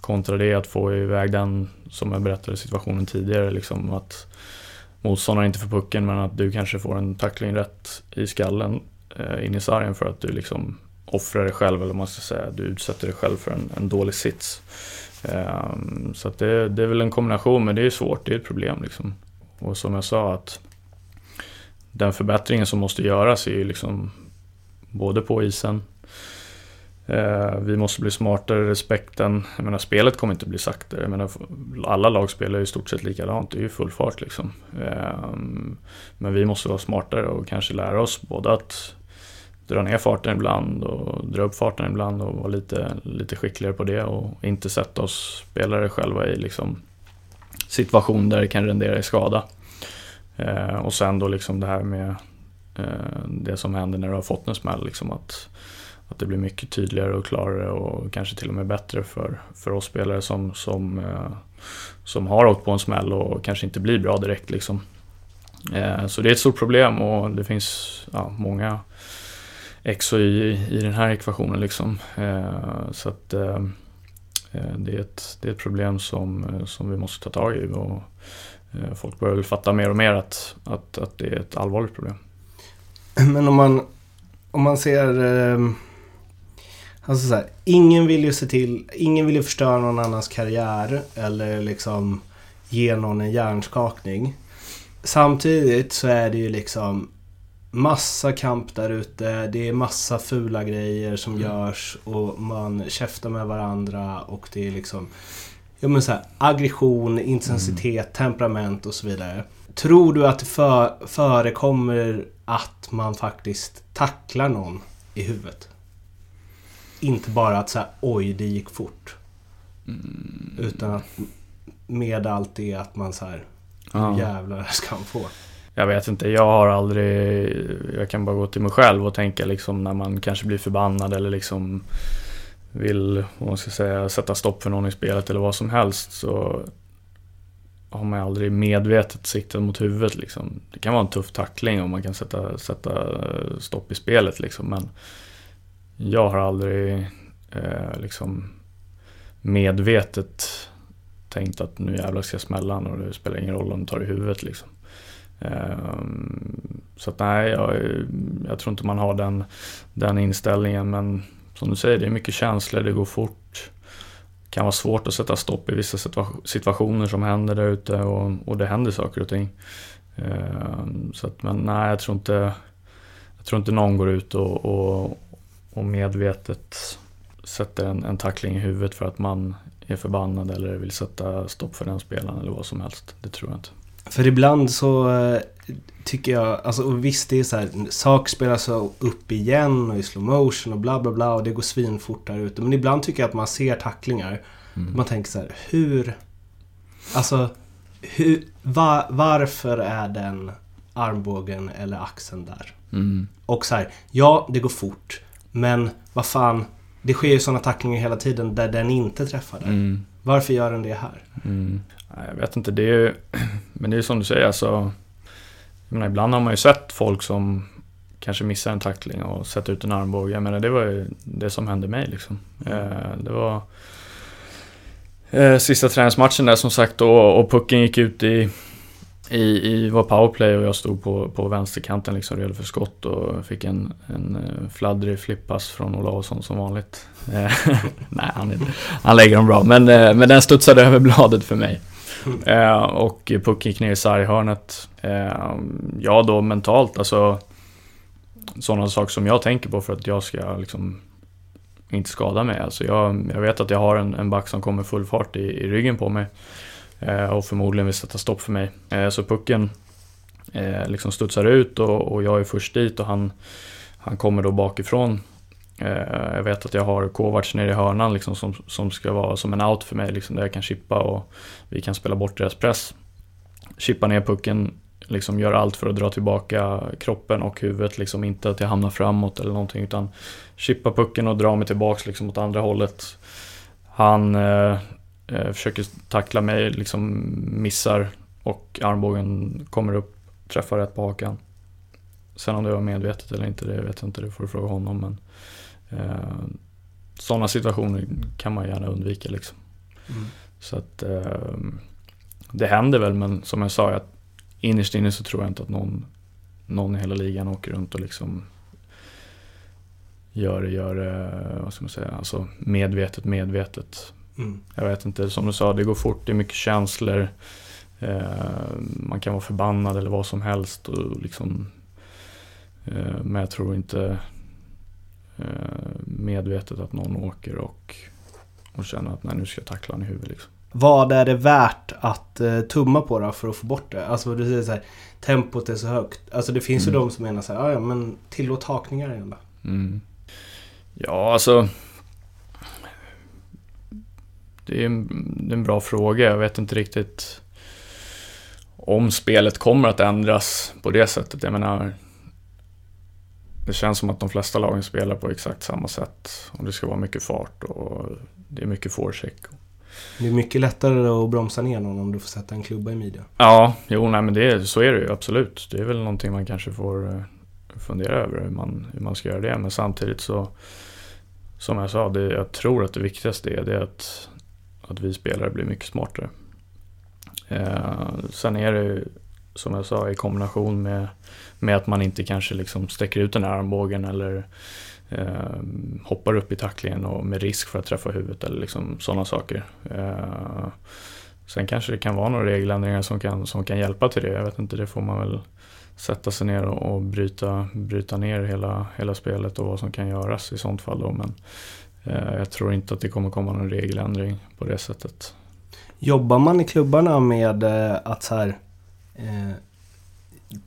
kontra det att få iväg den som jag berättade i situationen tidigare liksom att motståndaren inte får pucken men att du kanske får en tackling rätt i skallen eh, in i sargen för att du liksom offrar dig själv eller vad man ska säga. Du utsätter dig själv för en, en dålig sits. Eh, så att det, det är väl en kombination men det är svårt, det är ett problem liksom. Och som jag sa att den förbättringen som måste göras är ju liksom både på isen Eh, vi måste bli smartare, respekten. Jag menar spelet kommer inte bli saktare. Jag menar, alla lag spelar ju i stort sett likadant, det är ju full fart liksom. Ehm, men vi måste vara smartare och kanske lära oss både att dra ner farten ibland och dra upp farten ibland och vara lite, lite skickligare på det och inte sätta oss spelare själva i liksom situation där det kan rendera i skada. Ehm, och sen då liksom det här med eh, det som händer när du har fått en smäll. Liksom att, att det blir mycket tydligare och klarare och kanske till och med bättre för, för oss spelare som, som, eh, som har åkt på en smäll och kanske inte blir bra direkt. Liksom. Eh, så det är ett stort problem och det finns ja, många X och Y i den här ekvationen. Liksom. Eh, så att eh, eh, det, är ett, det är ett problem som, eh, som vi måste ta tag i. Och, eh, folk börjar väl fatta mer och mer att, att, att det är ett allvarligt problem. Men om man, om man ser... Eh, Alltså så här, ingen vill ju se till... Ingen vill ju förstöra någon annans karriär eller liksom ge någon en hjärnskakning. Samtidigt så är det ju liksom massa kamp där ute. Det är massa fula grejer som görs och man käftar med varandra och det är liksom... Ja men så här, aggression, intensitet, temperament och så vidare. Tror du att det för, förekommer att man faktiskt tacklar någon i huvudet? Inte bara att säga oj, det gick fort. Utan att med allt det att man så här, Ja. jävlar (laughs) ska han få. Jag vet inte, jag har aldrig... Jag kan bara gå till mig själv och tänka liksom när man kanske blir förbannad eller liksom vill, vad man ska säga, sätta stopp för någon i spelet eller vad som helst så har man aldrig medvetet siktat mot huvudet liksom. Det kan vara en tuff tackling och man kan sätta, sätta stopp i spelet liksom men jag har aldrig eh, liksom medvetet tänkt att nu jävlar ska jag smälla och det spelar ingen roll om du tar i huvudet liksom. Um, så att nej, jag, jag, tror inte man har den, den inställningen men som du säger, det är mycket känslor, det går fort. Det kan vara svårt att sätta stopp i vissa situationer som händer där ute och, och det händer saker och ting. Um, så att, men nej, jag tror inte, jag tror inte någon går ut och, och, och medvetet sätter en, en tackling i huvudet för att man är förbannad eller vill sätta stopp för den spelaren eller vad som helst. Det tror jag inte. För ibland så eh, tycker jag, alltså och visst det är så här, saker spelas upp igen och i slow motion och bla bla bla och det går svinfort där ute. Men ibland tycker jag att man ser tacklingar. Mm. Man tänker så här, hur... Alltså, hur, var, varför är den armbågen eller axeln där? Mm. Och så här, ja det går fort. Men vad fan, det sker ju sådana tacklingar hela tiden där den inte träffar där. Mm. Varför gör den det här? Mm. Jag vet inte, det är ju... (clears throat) Men det är som du säger, alltså... Menar, ibland har man ju sett folk som kanske missar en tackling och sätter ut en armbåge. Jag menar, det var ju det som hände mig liksom. Mm. Eh, det var... Eh, sista träningsmatchen där som sagt och, och pucken gick ut i i, i vår powerplay och jag stod på, på vänsterkanten liksom redo för skott och fick en, en eh, fladdrig flippass från Olausson som vanligt. (laughs) Eh, nej, han, han lägger dem bra, men, eh, men den studsade (laughs) över bladet för mig. och pucken gick ner i sarghörnet. ja då mentalt, alltså sådana saker som jag tänker på för att jag ska liksom inte skada mig. Alltså jag, jag vet att jag har en, en back som kommer full fart i, i ryggen på mig. Eh, och förmodligen vill sätta stopp för mig. Eh, så pucken eh, liksom studsar ut och, och jag är först dit och han, han kommer då bakifrån. Jag vet att jag har Kovacs nere i hörnan liksom som, som ska vara som en out för mig, liksom, där jag kan chippa och vi kan spela bort deras press. Chippa ner pucken, liksom gör allt för att dra tillbaka kroppen och huvudet, liksom inte att jag hamnar framåt eller någonting utan chippa pucken och dra mig tillbaks liksom åt andra hållet. Han eh, försöker tackla mig, liksom missar och armbågen kommer upp, träffar rätt på hakan. Sen om det var medvetet eller inte, det vet jag inte, det får du fråga honom. Men eh, sådana situationer kan man gärna undvika liksom. Mm. Så att eh, det händer väl, men som jag sa, att innerst inne så tror jag inte att någon, någon i hela ligan åker runt och liksom gör, gör vad ska man säga, alltså medvetet, medvetet. Mm. Jag vet inte, som du sa, det går fort, det är mycket känslor. Eh, man kan vara förbannad eller vad som helst. Och liksom, eh, men jag tror inte eh, medvetet att någon åker och, och känner att nej, nu ska jag tackla honom i huvudet. Liksom. Vad är det värt att uh, tumma på då för att få bort det? Alltså du säger så här, tempot är så högt. Alltså det finns mm. ju de som menar så här, ja men tillåt hakningar igen då. Mm. Ja, alltså det är, en, det är en bra fråga. Jag vet inte riktigt om spelet kommer att ändras på det sättet. Jag menar, det känns som att de flesta lagen spelar på exakt samma sätt. Och det ska vara mycket fart och det är mycket forecheck. Det är mycket lättare att bromsa ner någon om du får sätta en klubba i midjan. Ja, jo, nej men det, så är det ju absolut. Det är väl någonting man kanske får eh, fundera över hur man, hur man ska göra det. Men samtidigt så, som jag sa, det, jag tror att det viktigaste är det att att vi spelare blir mycket smartare. Eh, sen är det som jag sa i kombination med, med att man inte kanske liksom sträcker ut den här armbågen eller eh, hoppar upp i tacklingen och med risk för att träffa huvudet eller liksom sådana saker. Eh, sen kanske det kan vara några regeländringar som kan, som kan hjälpa till det. Jag vet inte, det får man väl sätta sig ner och, och bryta, bryta ner hela, hela spelet och vad som kan göras i sånt fall. Då. Men jag tror inte att det kommer komma någon regeländring på det sättet. Jobbar man i klubbarna med eh, att så här eh,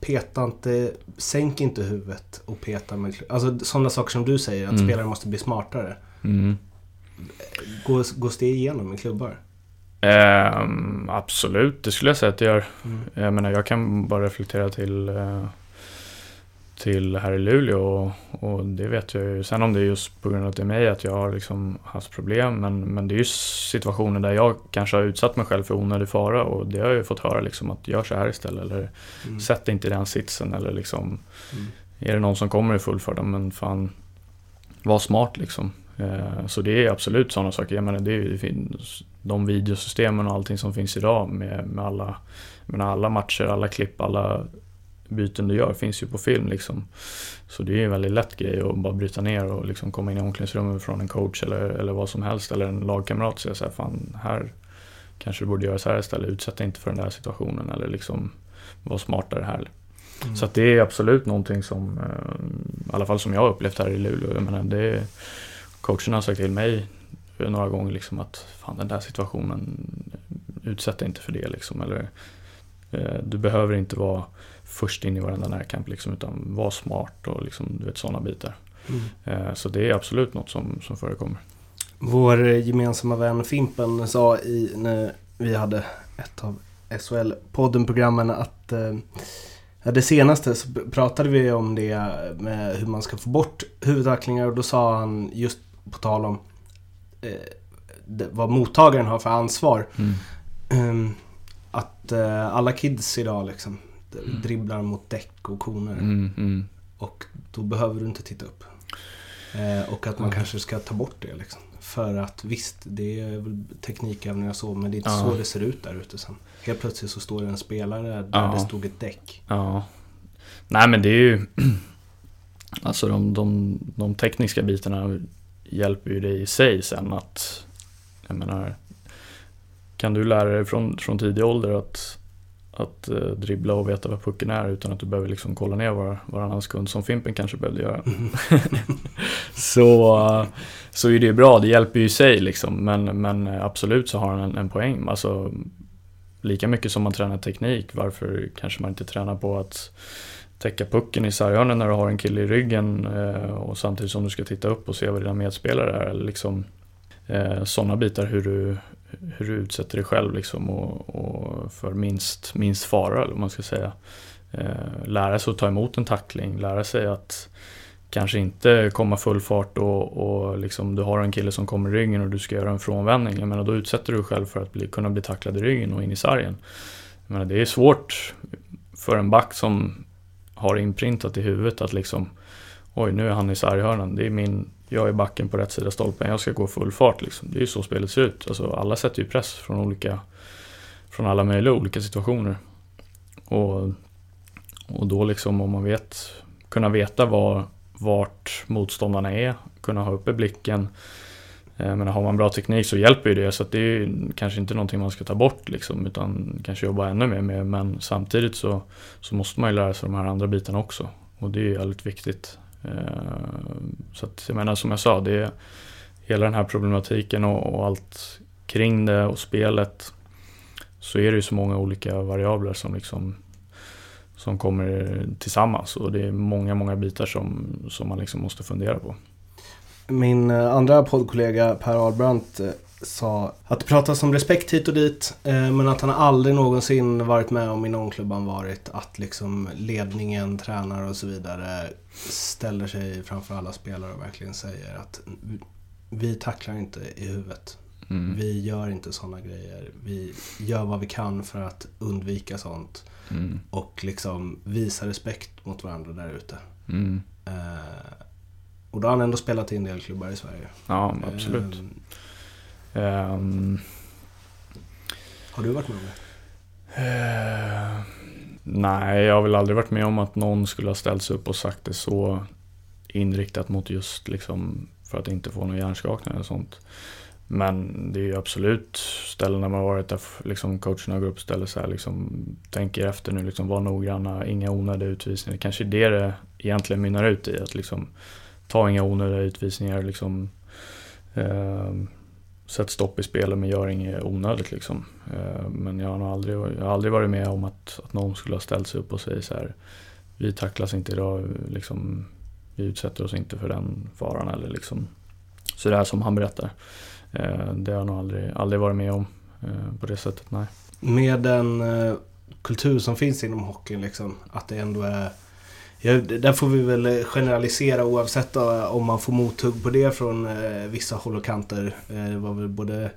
Peta inte, sänk inte huvudet och peta med Alltså sådana saker som du säger, att mm. spelare måste bli smartare. Mm. Gås, gås det igenom i klubbar? Eh, absolut, det skulle jag säga att det gör. Mm. Jag menar, jag kan bara reflektera till eh, till här i Luleå och, och, det vet jag ju. Sen om det är just på grund av att det är mig att jag har liksom haft problem men, men det är ju situationer där jag kanske har utsatt mig själv för onödig fara och det har jag ju fått höra liksom att gör så här istället eller mm. sätt inte i den sitsen eller liksom mm. är det någon som kommer i full fart, men fan var smart liksom. Eh, så det är absolut sådana saker. Jag menar, det är de videosystemen och allting som finns idag med, med alla, med alla matcher, alla klipp, alla byten du gör finns ju på film liksom. Så det är en väldigt lätt grej att bara bryta ner och liksom komma in i omklädningsrummet från en coach eller, eller vad som helst eller en lagkamrat och säga så här, fan här kanske du borde göra så här istället, utsätta inte för den där situationen eller liksom vara smartare här. Mm. Så det är absolut någonting som, eh, i alla fall som jag har upplevt här i Luleå, jag menar det coachen har sagt till mig några gånger liksom att fan den där situationen, utsätt inte för det liksom. Eller, eh, du behöver inte vara först in i varenda närkamp liksom, utan var smart och liksom, du vet sådana bitar. Mm. Eh, så det är absolut något som, som förekommer. Vår gemensamma vän Fimpen sa i, när vi hade ett av SHL-podden-programmen att eh, det senaste så pratade vi om det med hur man ska få bort huvudtacklingar och då sa han just på tal om eh, vad mottagaren har för ansvar. Mm. Att eh, alla kids idag liksom. Dribblar mot däck och koner. Mm, mm. och då behöver du inte titta upp. Eh, och att man kanske ska ta bort det liksom. För att visst, det är väl teknikövningar så, men det är inte ja. så det ser ut där ute sen. Helt plötsligt så står det en spelare där ja. det stod ett däck. Ja. Nej men det är ju... (clears throat) Alltså de, de, de tekniska bitarna hjälper ju dig i sig sen att... Jag menar... Kan du lära dig från, från tidig ålder att, att uh, dribbla och veta vad pucken är utan att du behöver liksom kolla ner var, varannan sekund som Fimpen kanske behövde göra. Mm. (laughs) så, uh, så är det bra, det hjälper ju sig liksom. Men, men absolut så har han en, en poäng. Alltså, lika mycket som man tränar teknik, varför kanske man inte tränar på att täcka pucken i sarghörnen när du har en kille i ryggen eh, och samtidigt som du ska titta upp och se vad dina medspelare är. Liksom, eh, Sådana bitar hur du, hur du utsätter dig själv liksom och, och för minst, minst fara, eller vad man ska säga. Eh, lära sig att ta emot en tackling, lära sig att kanske inte komma full fart och, och liksom, du har en kille som kommer i ryggen och du ska göra en frånvändning. Jag menar, då utsätter du dig själv för att bli, kunna bli tacklad i ryggen och in i sargen. Jag menar, det är svårt för en back som har inprintat i huvudet att liksom Oj, nu är han i sarghörnan. Det är min, jag är backen på rätt sida stolpen. Jag ska gå full fart liksom. Det är ju så spelet ser ut. Alltså, alla sätter ju press från olika Från alla möjliga olika situationer. Och, och då liksom om man vet Kunna veta var, vart motståndarna är. Kunna ha uppe blicken. Eh, men har man bra teknik så hjälper ju det. Så det är kanske inte någonting man ska ta bort liksom, utan kanske jobba ännu mer med. Men samtidigt så, så måste man ju lära sig de här andra bitarna också. Och det är ju väldigt viktigt. Eh, så att, jag menar som jag sa, det är hela den här problematiken och, och allt kring det och spelet. Så är det ju så många olika variabler som liksom som kommer tillsammans och det är många, många bitar som, som man liksom måste fundera på. Min eh, andra poddkollega Per Ahlbrandt eh, sa att det pratas om respekt hit och dit eh, men att han aldrig någonsin varit med om i någon klubb han varit att liksom ledningen, tränare och så vidare ställer sig framför alla spelare och verkligen säger att vi tacklar inte i huvudet. Mm. Vi gör inte sådana grejer. Vi gör vad vi kan för att undvika sånt. Mm. Och liksom visa respekt mot varandra där ute. Mm. Och då har han ändå spelat i en del klubbar i Sverige. Ja, absolut. Um, um, har du varit med om det? Uh, nej, jag har väl aldrig varit med om att någon skulle ha ställt sig upp och sagt det så inriktat mot just liksom för att inte få någon hjärnskakning eller sånt. Men det är ju absolut ställen där man har varit där liksom coacherna går upp och ställer sig här liksom tänker efter nu liksom var noggranna, inga onödiga utvisningar. Kanske det det egentligen mynnar ut i att liksom ta inga onödiga utvisningar. Liksom, eh, sätt stopp i spelet men gör inget onödigt. Liksom. Eh, men jag har nog aldrig, jag har aldrig varit med om att, att någon skulle ha ställt sig upp och säga så här. Vi tacklas inte idag, liksom, vi utsätter oss inte för den faran. Eller liksom, så det som han berättar. Eh, det har jag nog aldrig, aldrig varit med om eh, på det sättet, nej. Med den kultur som finns inom hockeyn, liksom, att det ändå är Ja, där får vi väl generalisera oavsett då, om man får mothugg på det från eh, vissa håll och kanter. Eh, det var väl både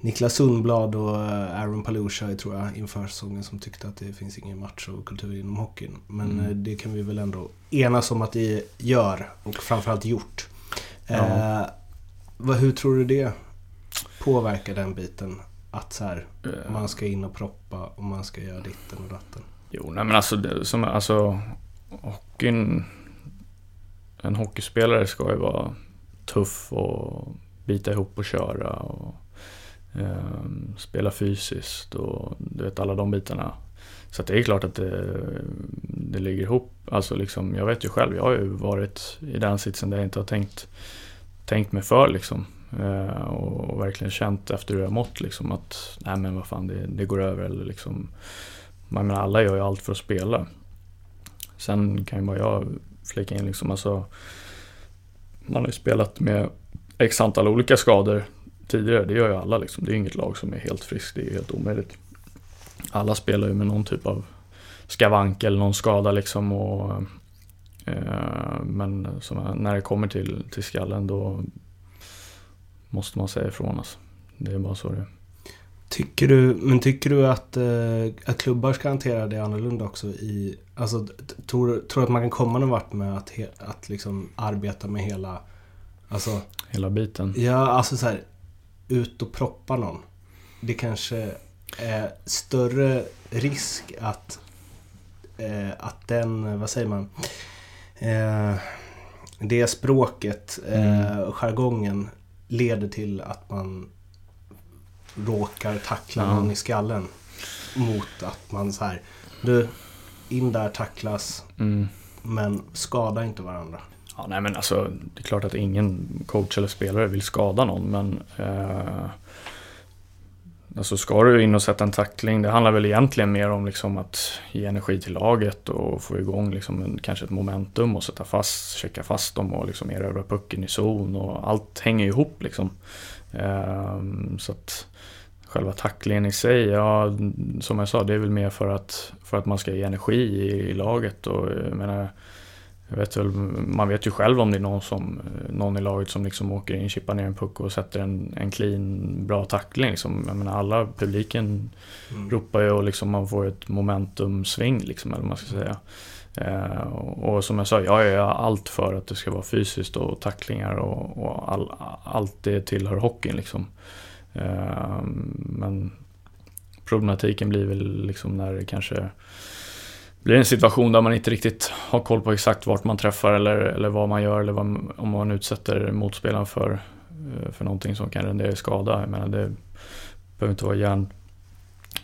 Niklas Sundblad och eh, Aaron Palusha tror jag inför säsongen som tyckte att det finns ingen match och kultur inom hockeyn. Men Mm. eh, det kan vi väl ändå enas om att det gör och framförallt gjort. Ja. Eh, vad, hur tror du det påverkar den biten? Att så här, Eh, man ska in och proppa och man ska göra ditten och datten. Jo, nej men alltså, som, alltså hockeyn, en hockeyspelare ska ju vara tuff och bita ihop och köra och eh, spela fysiskt och du vet alla de bitarna. Så att det är klart att det, det ligger ihop. Alltså liksom, jag vet ju själv, jag har ju varit i den sitsen där jag inte har tänkt, tänkt mig för liksom. Eh, och, och verkligen känt efter hur jag mått liksom att, nej men vad fan det, det går över eller liksom Man menar, alla gör ju allt för att spela. Sen kan ju bara jag flika in liksom, alltså Man har ju spelat med x antal olika skador tidigare, det gör ju alla liksom. Det är inget lag som är helt friskt, det är ju helt omöjligt. Alla spelar ju med någon typ av skavank eller någon skada liksom och eh, Men som, när det kommer till, till skallen då måste man säga ifrån alltså. Det är bara så det är. Tycker du, men tycker du att, eh, att klubbar ska hantera det annorlunda också i... Alltså, tror tror du att man kan komma någon vart med att, he, att liksom arbeta med hela... Alltså, Hela biten. ja, alltså så här, ut och proppa någon. Det kanske är större risk att, eh, att den, vad säger man? Eh, det språket, eh, jargongen, leder till att man råkar tackla Ja. någon i skallen. Mot att man så här, du, in där tacklas, Mm. men skada inte varandra. Ja, nej men alltså, det är klart att ingen coach eller spelare vill skada någon, men eh, Alltså ska du in och sätta en tackling, det handlar väl egentligen mer om liksom att ge energi till laget och få igång liksom en, kanske ett momentum och sätta fast, checka fast dem och liksom erövra pucken i zon och allt hänger ihop liksom. Ehm, så att själva tacklingen i sig, ja som jag sa, det är väl mer för att, för att man ska ge energi i, i laget och jag menar jag vet väl, man vet ju själv om det är någon, som, någon i laget som liksom åker in, chippar ner en puck och sätter en, en clean, bra tackling. Liksom. Jag menar, alla publiken Mm. ropar ju och liksom man får ett momentumsving, liksom, eller vad man ska säga. Eh, och, som jag sa, jag gör allt för att det ska vara fysiskt och tacklingar och, och all, allt det tillhör hockeyn. Liksom. Eh, men problematiken blir väl liksom när det kanske blir en situation där man inte riktigt har koll på exakt vart man träffar eller, eller vad man gör eller vad, om man utsätter motspelaren för, eh, för någonting som kan rendera i skada. Jag menar, det behöver inte vara hjärn,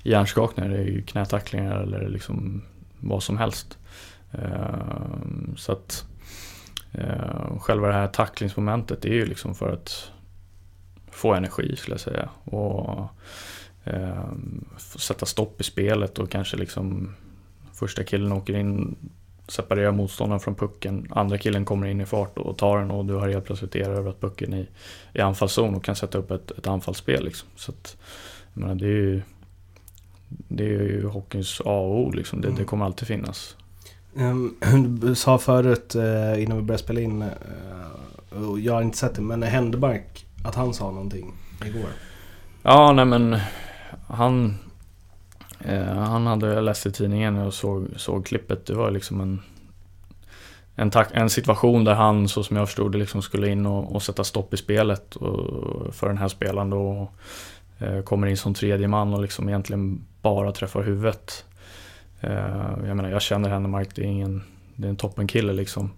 hjärnskakningar, det är ju knätacklingar eller liksom vad som helst. Eh, Så att eh, själva det här tacklingsmomentet är ju liksom för att få energi skulle jag säga. Och eh, få sätta stopp i spelet och kanske liksom Första killen åker in, separerar motståndaren från pucken. Andra killen kommer in i fart och tar den och du har helt plötsligt erövrat pucken i, i anfallszon och kan sätta upp ett, ett anfallsspel. Liksom. Så att, jag menar, det är ju det är ju hockeyns A och O. Liksom. Det, det kommer alltid finnas. Ehm, du sa förut eh, innan vi började spela in, eh, och jag har inte sett det, men Händemark, att han sa någonting igår. Ja, nej men han eh, Han hade, jag läste i tidningen och såg, såg klippet. Det var liksom en en, en situation där han, så som jag förstod det, liksom skulle in och, och sätta stopp i spelet och, för den här spelaren då. Eh, kommer in som tredje man och liksom egentligen bara träffar huvudet. Eh, jag menar, jag känner Hennemark, det är ingen det är en toppenkille liksom.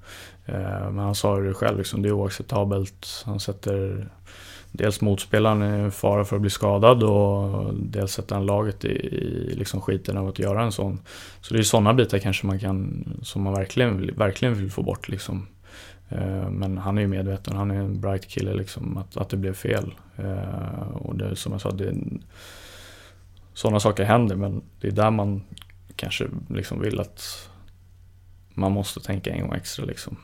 Eh, men han sa det själv, liksom, det är oacceptabelt. Han sätter dels motspelaren i fara för att bli skadad och dels sätter han laget i, i liksom skiten av att göra en sån. Så det är sådana bitar kanske man kan, som man verkligen, vill- verkligen vill få bort liksom. Eh, men han är ju medveten, han är en bright kille liksom, att, att det blev fel. Och det, som jag sa, det, sådana saker händer men det är där man kanske liksom vill att man måste tänka en gång extra liksom.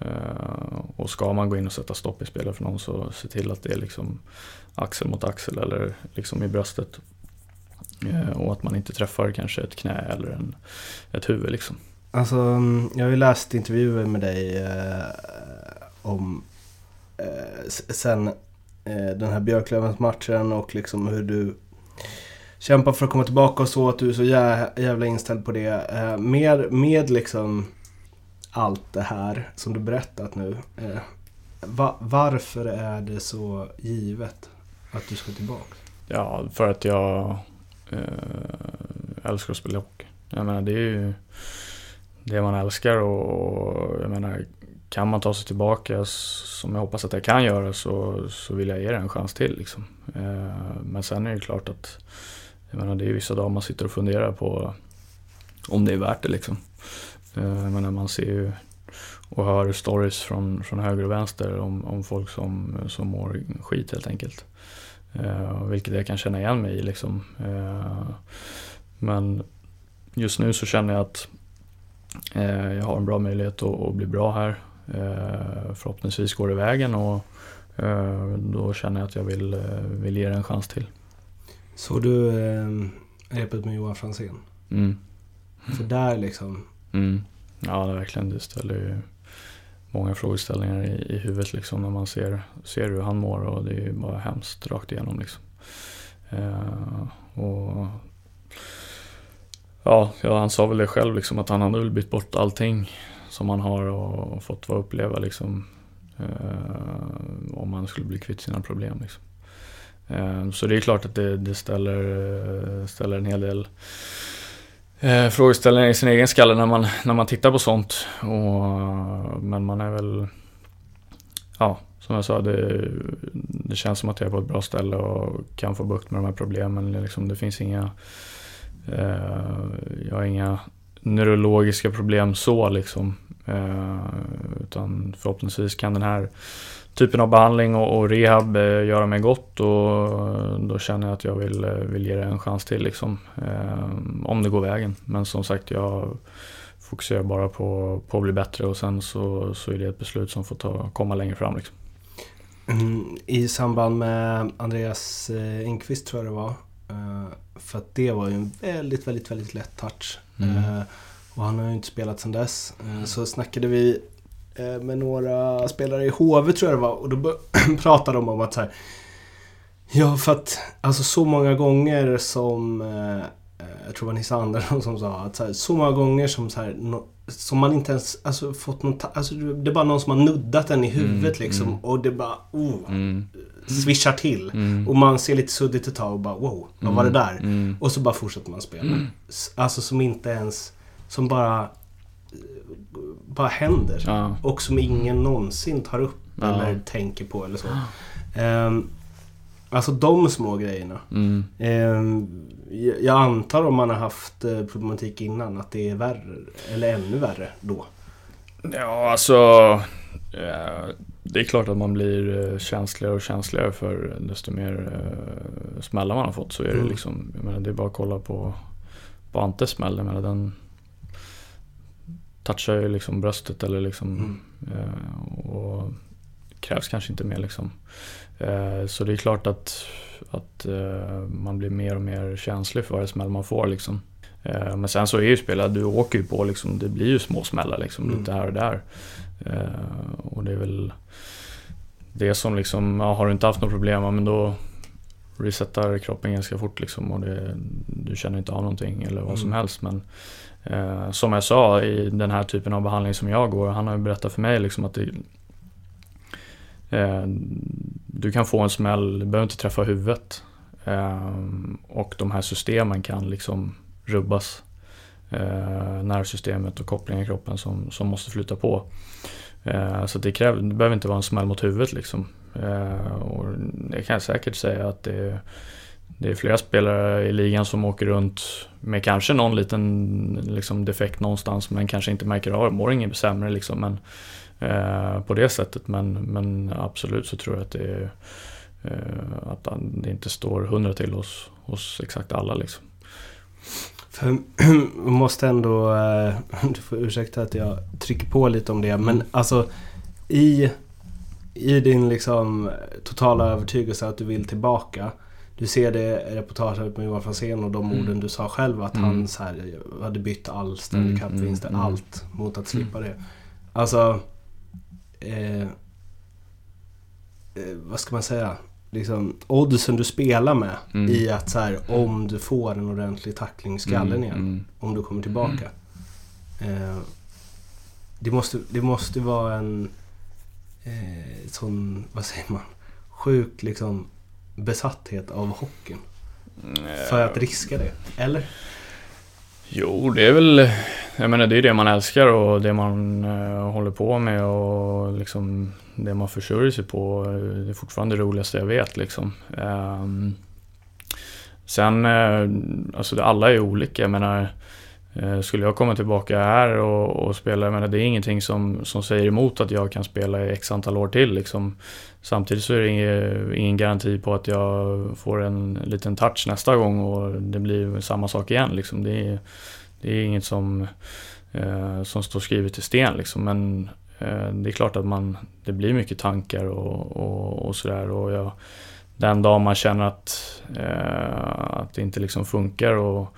Eh, och ska man gå in och sätta stopp i spelet för någon så se till att det är liksom axel mot axel eller liksom i bröstet. Eh, och att man inte träffar kanske ett knä eller en, ett huvud liksom. Alltså, mm, jag har ju läst intervjuer med dig eh, om eh, sen eh, den här Björklövens matchen och liksom hur du Kämpa för att komma tillbaka och så, att du är så jä jävla inställd på det. Eh, med, med liksom allt det här som du berättat nu. Eh, va, varför är det så givet att du ska tillbaka? Ja, för att jag eh, älskar att spela hockey. Jag menar, det är ju det man älskar och jag menar, kan man ta sig tillbaka som jag hoppas att jag kan göra så, så vill jag ge det en chans till. Liksom. Eh, men sen är det klart att jag menar, det är vissa dagar man sitter och funderar på om det är värt det. Liksom. Eh, jag menar, man ser ju och hör stories från, från höger och vänster om, om folk som, som mår skit helt enkelt. Eh, vilket jag kan känna igen mig i liksom. Eh, men just nu så känner jag att eh, jag har en bra möjlighet att, att bli bra här. Eh, förhoppningsvis går det vägen och eh, då känner jag att jag vill, eh, vill ge det en chans till. Så du eh, repet med Johan Franzén? Mm. För där liksom, Mm. Ja, det verkligen. Det ställer ju många frågeställningar i, i huvudet liksom när man ser, ser hur han mår och det är ju bara hemskt rakt igenom liksom. Eh, och ja, ja, han sa väl det själv liksom att han hade väl bytt bort allting som han har och, och fått vara uppleva liksom. Eh, om han skulle bli kvitt sina problem liksom. Ehm, så det är klart att det, det ställer, ställer en hel del eh, frågeställningar i sin egen skalle när man, när man tittar på sånt. Och, men man är väl, ja, som jag sa, det, det känns som att jag är på ett bra ställe och kan få bukt med de här problemen. Liksom, det finns inga, eh, jag har inga neurologiska problem så liksom. Eh, utan förhoppningsvis kan den här typen av behandling och, och rehab eh, göra mig gott och då känner jag att jag vill, eh, vill ge det en chans till liksom. Eh, om det går vägen. Men som sagt, jag fokuserar bara på, på att bli bättre och sen så, så är det ett beslut som får ta, komma längre fram liksom. mm, i samband med Andreas eh, Enqvist tror jag det var. Eh, för att det var ju en väldigt, väldigt, väldigt lätt touch. Mm. Eh, och han har ju inte spelat sedan dess. Eh, så snackade vi eh, med några spelare i HV tror jag det var. Och då (clears throat) pratade de om att så här, Ja, för att alltså så många gånger som eh, eh, jag tror det var Nisse Andersson som sa att så, här, så många gånger som så här, no, som man inte ens alltså, fått någon alltså, Det är bara någon som har nuddat en i huvudet Mm, liksom. mm. Och det bara oh, Mm. svischar till. Mm. Och man ser lite suddigt ett tag och bara wow, vad var det där? Mm. Och så bara fortsätter man spela. Alltså som inte ens... Som bara... Bara händer. Ja. Och som ingen någonsin tar upp Ja. eller tänker på eller så. Ehm, alltså de små grejerna. Mm. Ehm, jag antar om man har haft eh, problematik innan att det är värre. Eller ännu värre då. Ja, alltså. eh, Det är klart att man blir eh, känsligare och känsligare för desto mer smällar man har fått. Så är det Mm. liksom. Jag menar, det är bara att kolla på, på Antes smäll. Jag menar, den touchar ju liksom bröstet eller liksom. Mm. Eh, och krävs kanske inte mer liksom. Eh, så det är klart att, att eh, man blir mer och mer känslig för varje smäll man får liksom. Eh, men sen så är ju spelet, du åker ju på liksom, det blir ju små smällar liksom Mm. lite här och där. Eh, och det är väl det som liksom, ja, har du inte haft något problem, men då resetar kroppen ganska fort liksom och det, du känner inte av någonting eller vad som Mm. helst. Men eh, som jag sa i den här typen av behandling som jag går, han har ju berättat för mig liksom att det, eh, du kan få en smäll, du behöver inte träffa huvudet. Eh, och de här systemen kan liksom rubbas. Eh, nervsystemet och kopplingen i kroppen som, som måste flytta på. Eh, så det, kräver, det behöver inte vara en smäll mot huvudet liksom. Eh, och det kan jag säkert säga att det är, det är flera spelare i ligan som åker runt med kanske någon liten liksom, defekt någonstans men kanske inte märker av det. Mår inget sämre liksom. Men, eh, på det sättet. Men, men absolut så tror jag att det är eh, att det inte står hundra till hos, hos exakt alla liksom. För (clears throat) jag måste ändå... eh, (clears throat) Du får ursäkta att jag trycker på lite om det. Men alltså i, i din liksom totala övertygelse att du vill tillbaka du ser det reportaget med Johan Franzén och de Mm. orden du sa själv att Mm. han så här, hade bytt all Stanley Mm, Cup-vinster, mm, mm. allt mot att slippa det. Alltså, eh, eh, vad ska man säga? Liksom, oddsen du spelar med Mm. i att så här, om du får en ordentlig tackling i skallen Mm, igen, mm. om du kommer tillbaka. Eh, det, måste, det måste vara en eh, sån, vad säger man, sjuk liksom besatthet av hockeyn. För att riska det, eller? Jo, det är väl, jag menar det är det man älskar och det man eh, håller på med och liksom det man försörjer sig på. eh, Det är fortfarande det roligaste jag vet liksom. Ehm, sen, eh, alltså alla är olika. Jag menar, eh, skulle jag komma tillbaka här och, och spela, jag menar det är ingenting som, som säger emot att jag kan spela i x antal år till liksom. Samtidigt så är det ingen, ingen garanti på att jag får en liten touch nästa gång och det blir samma sak igen. Liksom. Det, är, det är inget som, eh, som står skrivet i sten. Liksom. Men eh, det är klart att man, det blir mycket tankar och, och, och sådär. Och jag, den dag man känner att, eh, att det inte liksom funkar och,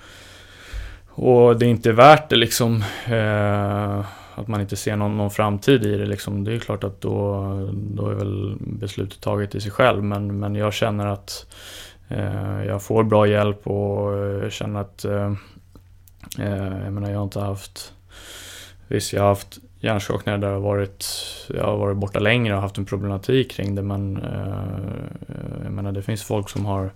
och det inte är värt det liksom. Eh, att man inte ser någon, någon framtid i det liksom. Det är klart att då, då är väl beslutet taget i sig själv. Men, men jag känner att eh, jag får bra hjälp och jag känner att eh, eh, jag menar jag har inte haft Visst, jag har haft hjärnskakningar där jag har varit, jag har varit borta längre och haft en problematik kring det men eh, jag menar det finns folk som har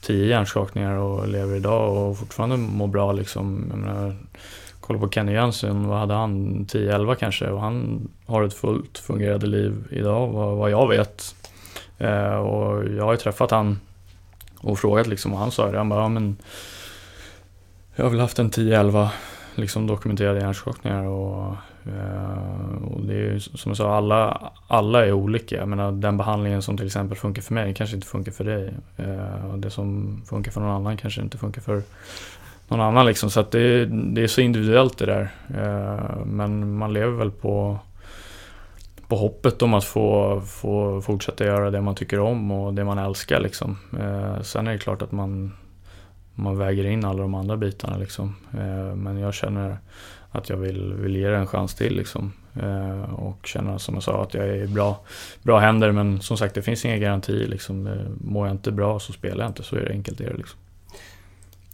tio hjärnskakningar och lever idag och fortfarande mår bra liksom. Jag menar, kolla på Kenny Jönsson, vad hade han? 10-11 kanske och han har ett fullt fungerande liv idag vad, vad jag vet. Eh, och jag har ju träffat han och frågat liksom och han sa det, han bara ja, men jag har väl haft en 10-11 liksom dokumenterade hjärnskakningar och, eh, och det är ju som jag sa, alla, alla är olika. Jag menar den behandlingen som till exempel funkar för mig kanske inte funkar för dig. Eh, och det som funkar för någon annan kanske inte funkar för någon annan liksom. Så att det, det är så individuellt det där. Eh, men man lever väl på på hoppet om att få, få fortsätta göra det man tycker om och det man älskar liksom. Eh, sen är det klart att man, man väger in alla de andra bitarna liksom. Eh, men jag känner att jag vill, vill ge det en chans till liksom. Och känner som jag sa att jag är i bra, bra händer men som sagt det finns inga garantier liksom. Mår jag inte bra så spelar jag inte, så är det enkelt är det liksom.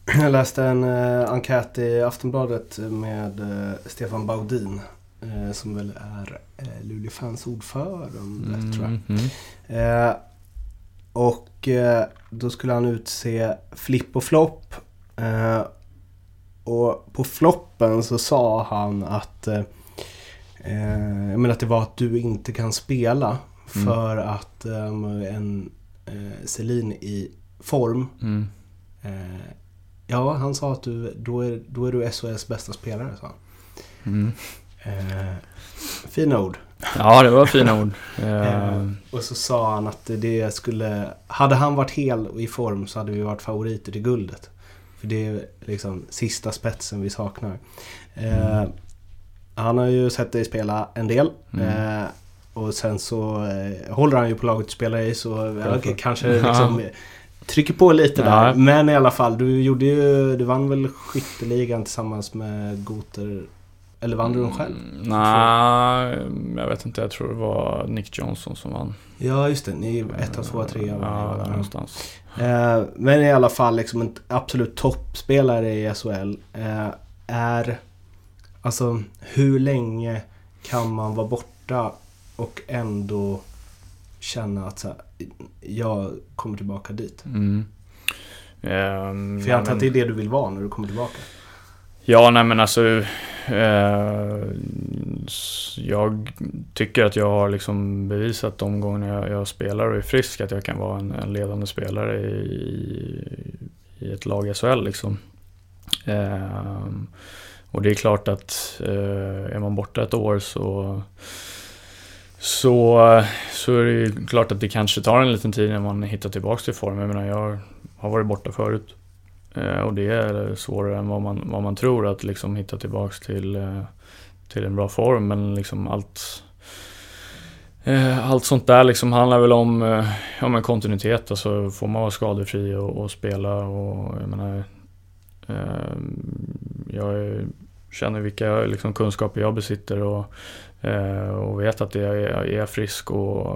Jag läste en eh, enkät i Aftonbladet med eh, Stefan Baudin. Eh, som väl är eh, Luleå-fans ordförande tror jag. Mm, mm. Eh, och eh, då skulle han utse flipp och flopp. Eh, och på floppen så sa han att eh, jag menar att det var att du inte kan spela för att eh, en eh, Selin i form. Mm. Ja, han sa att du, då, är, då är du SHLs bästa spelare, sa han. Mm. Eh, fina ord. Ja, det var fina ord. (laughs) Eh, och så sa han att det skulle... Hade han varit hel och i form så hade vi varit favoriter till guldet. För det är liksom sista spetsen vi saknar. Eh, han har ju sett dig spela en del. Mm. Eh, och sen så eh, håller han ju på laget du spelar i så ja, okej, kanske liksom (laughs) trycker på lite Ja. där. Men i alla fall, du gjorde ju... Du vann väl skytteligan tillsammans med Goter? Eller vann du den själv? Mm, Nej, jag vet inte. Jag tror det var Nick Johnson som vann. Ja, just det. Ni etta, tvåa, trea. Ja, där någonstans. Eh, men i alla fall liksom en absolut toppspelare i SHL. Eh, är... Alltså hur länge kan man vara borta och ändå känna att så här, jag kommer tillbaka dit? Mm. Ehm, För jag antar att det är det du vill vara när du kommer tillbaka. Ja, nej men alltså. Eh, jag tycker att jag har liksom bevisat de gånger jag, jag spelar och är frisk att jag kan vara en, en ledande spelare i, i ett lag i SHL liksom. Eh, och det är klart att eh, är man borta ett år så så, så är det ju klart att det kanske tar en liten tid när man hittar tillbaka till form. Jag menar, jag har varit borta förut. Eh, och det är svårare än vad man, vad man tror att liksom hitta tillbaks till, eh, till en bra form. Men liksom allt, eh, allt sånt där liksom handlar väl om ja, men kontinuitet. Alltså får man vara skadefri och, och spela och jag menar... Jag känner vilka liksom, kunskaper jag besitter och, Eh, och vet att jag är, frisk och,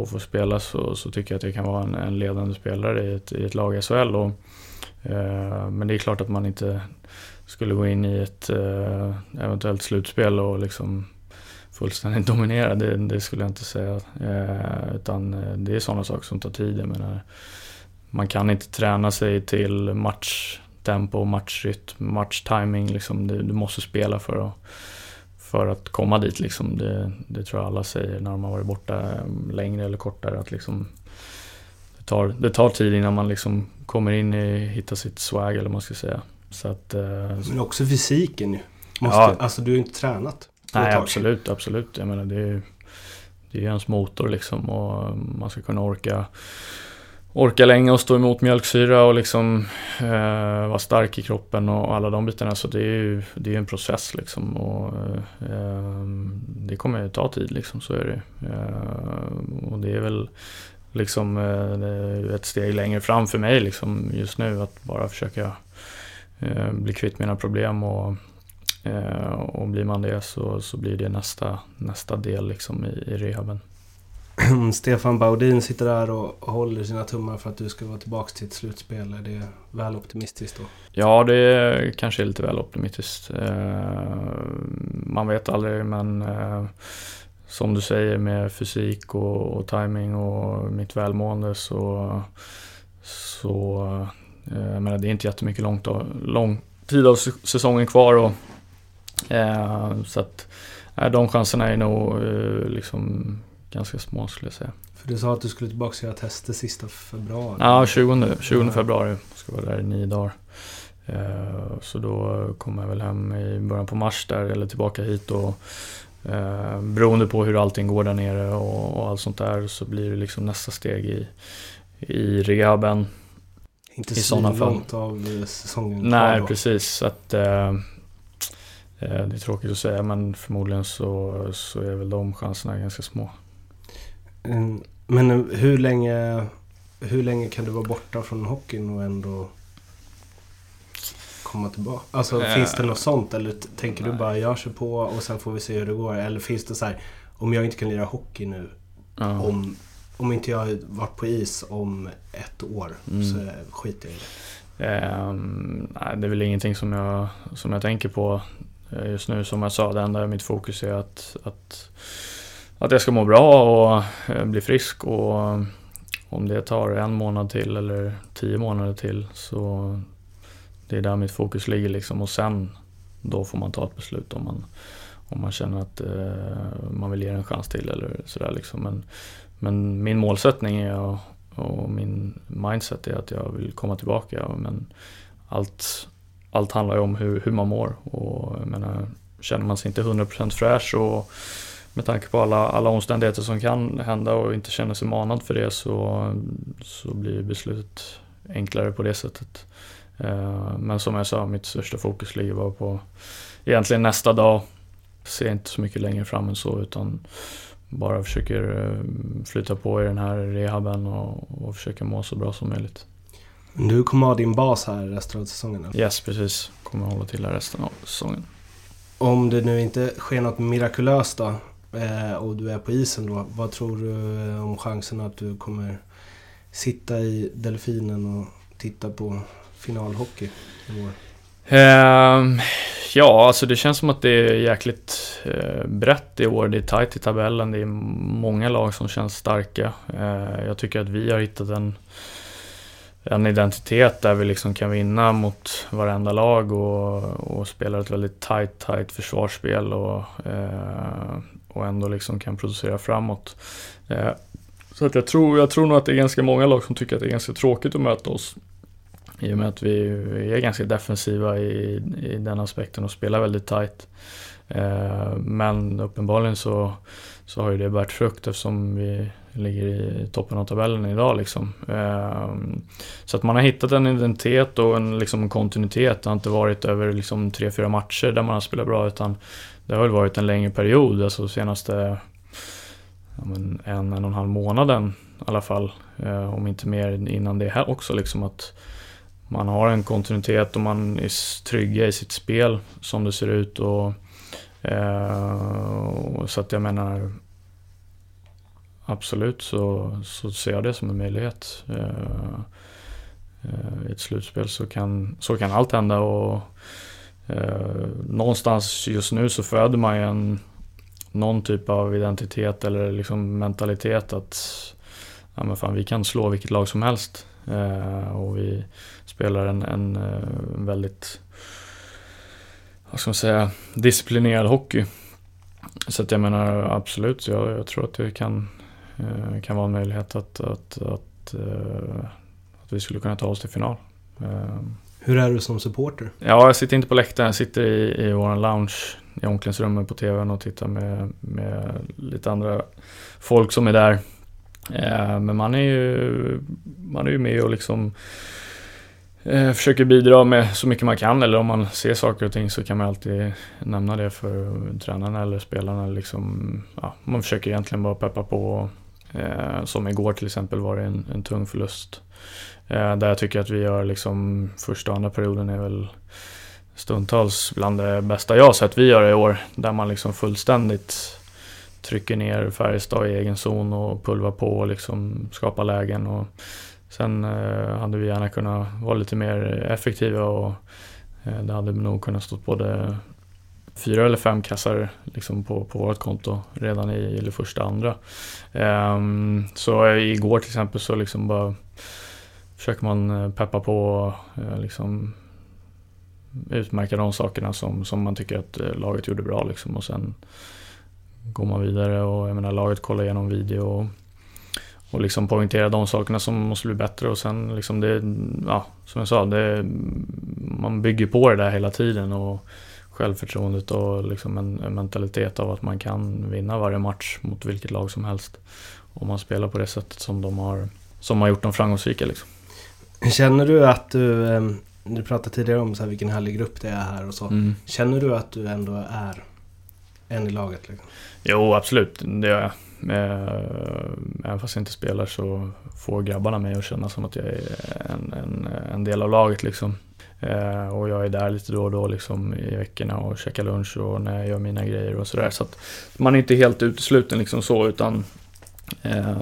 och får spela så, så tycker jag att jag kan vara en, en ledande spelare i ett, i ett lag i SHL. Och, eh, men det är klart att man inte skulle gå in i ett eh, eventuellt slutspel och liksom fullständigt (laughs) dominera, det, det, skulle jag inte säga. Eh, utan det är sådana saker som tar tid. Jag menar, man kan inte träna sig till matchtempo, matchrytm, matchtiming. Liksom. Du, du måste spela för att, för att komma dit. Liksom. Det, det, tror jag alla säger när de har varit borta eh, längre eller kortare. Att liksom, det, tar, det tar tid innan man liksom kommer in i, hittar sitt swag eller vad man ska säga. Så att, eh, Men också fysiken ju. Måste, ja. Alltså du har ju inte tränat. Nej, absolut, absolut. Jag menar det är det är ens motor liksom och man ska kunna orka orka länge och stå emot mjölksyra och liksom eh, vara stark i kroppen och alla de bitarna. Så det är ju det är en process liksom och eh, det kommer ju ta tid liksom, så är det. Eh, och det är väl liksom eh, ett steg längre fram för mig liksom just nu att bara försöka eh, bli kvitt mina problem och Eh, och blir man det så, så blir det nästa, nästa del liksom i, i rehaben. (clears throat) Stefan Baudin sitter där och håller sina tummar för att du ska vara tillbaka till ett slutspel. Är det väl optimistiskt då? Ja, det är kanske är lite väl optimistiskt. Eh, man vet aldrig, men eh, som du säger med fysik och, och timing och mitt välmående så, så eh, jag menar, det är inte jättemycket långt, lång tid av säsongen kvar. Och, Eh, så att eh, de chanserna är nog eh, liksom ganska små skulle jag säga. För du sa att du skulle tillbaka och göra tester sista februari? Ja, 20, 20 februari. Ska vara där i nio dagar. Eh, så då kommer jag väl hem i början på mars där, eller tillbaka hit och eh, beroende på hur allting går där nere och, och allt sånt där så blir det liksom nästa steg i, i rehaben. Inte så långt av säsongen Nej, precis. Så att, Eh, det är tråkigt att säga men förmodligen så, så är väl de chanserna ganska små. Mm, men hur länge, hur länge kan du vara borta från hockeyn och ändå komma tillbaka? Alltså äh, finns det något sånt eller tänker nej. du bara jag kör på och sen får vi se hur det går? Eller finns det så här, om jag inte kan lira hockey nu ja. om, om inte jag har varit på is om ett år mm. så skiter jag i det. Um, nej, det är väl ingenting som jag, som jag tänker på Eh, just nu som jag sa, det enda mitt fokus är att, att, att jag ska må bra och eh, bli frisk och eh, om det tar en månad till eller tio månader till så det är där mitt fokus ligger liksom och sen då får man ta ett beslut om man, om man känner att eh, man vill ge en chans till eller sådär liksom. Men, men min målsättning är och min mindset är att jag vill komma tillbaka men allt allt handlar ju om hur, hur man mår. Och jag menar, känner man sig inte 100% fräsch och med tanke på alla, alla omständigheter som kan hända och inte känner sig manad för det så, så blir beslutet enklare på det sättet. Eh, men som jag sa, mitt största fokus ligger bara på egentligen nästa dag. Ser inte så mycket längre fram än så utan bara försöker eh, flytta på i den här rehaben och, och försöka må så bra som möjligt. Du kommer ha din bas här resten av säsongen? Eller? Yes, precis. Kommer hålla till här resten av säsongen. Om det nu inte sker något mirakulöst då Eh, och du är på isen då. Vad tror du eh, om chansen att du kommer sitta i Delfinen och titta på finalhockey i år? Um, ja, alltså det känns som att det är jäkligt uh, brett i år. Det är tajt i tabellen. Det är många lag som känns starka. Uh, jag tycker att vi har hittat en en identitet där vi liksom kan vinna mot varenda lag och, och spelar ett väldigt tight, tight försvarsspel och, uh, och ändå liksom kan producera framåt. Eh, så att jag, tror, jag tror nog att det är ganska många lag som tycker att det är ganska tråkigt att möta oss. I och med att vi, är ganska defensiva i, i den aspekten och spelar väldigt tight. Eh, men uppenbarligen så, så har ju det bärt frukt eftersom vi ligger i toppen av tabellen idag. Liksom. Eh, så att man har hittat en identitet och en liksom, kontinuitet. Det har inte varit över liksom, tre, fyra matcher där man har spelat bra utan det har väl varit en längre period. Alltså senaste ja, men en, en och en halv månaden i alla fall. Eh, om inte mer innan det här också liksom att man har en kontinuitet och man är trygga i sitt spel som det ser ut. Och, eh, så att jag menar absolut så, så ser jag det som en möjlighet. Eh, eh, I ett slutspel så kan, så kan allt hända och eh, någonstans just nu så föder man ju en någon typ av identitet eller liksom mentalitet att ja, men fan, vi kan slå vilket lag som helst. Eh, och vi spelar en, en, en, väldigt, vad ska man säga, disciplinerad hockey. Så att jag menar absolut, jag, jag tror att det kan, eh, kan vara en möjlighet att, att, att, eh, att vi skulle kunna ta oss till final. Eh, hur är du som supporter? Ja, jag sitter inte på läktaren, jag sitter i, i vår lounge i omklädningsrummet på TVn och tittar med, med lite andra folk som är där. Eh, men man är ju, man är ju med och liksom eh, försöker bidra med så mycket man kan eller om man ser saker och ting så kan man alltid nämna det för tränarna eller spelarna. Liksom, ja, man försöker egentligen bara peppa på. Eh, som igår till exempel var det en, en tung förlust. Eh, där jag tycker att vi gör liksom första och andra perioden är väl stundtals bland det bästa jag har sett vi gör i år. Där man liksom fullständigt trycker ner Färjestad i egen zon och pulvar på och liksom skapar lägen. Och sen eh, hade vi gärna kunnat vara lite mer effektiva och eh, det hade nog kunnat stå både fyra eller fem kassar liksom på, på vårt konto redan i, i det första andra. Um, så igår till exempel så liksom bara försöker man eh, peppa på och liksom utmärka de sakerna som, som man tycker att eh, laget gjorde bra liksom och sen går man vidare och jag menar laget kollar igenom video och, och liksom poängterar de sakerna som måste bli bättre och sen liksom det, ja som jag sa, det, man bygger på det där hela tiden och självförtroendet och liksom en, en mentalitet av att man kan vinna varje match mot vilket lag som helst. Om man spelar på det sättet som de har, som har gjort dem framgångsrika liksom. Känner du att du, ehm, du pratade tidigare om så här vilken härlig grupp det är här och så. Mm. Känner du att du ändå är en i laget? Liksom? Jo, absolut. Det gör jag. Eh, även fast jag inte spelar så får grabbarna mig att känna som att jag är en, en, en del av laget. Liksom. Eh, och jag är där lite då och då liksom, i veckorna och käkar lunch och när jag gör mina grejer och sådär. Så att man är inte helt utesluten liksom så utan eh,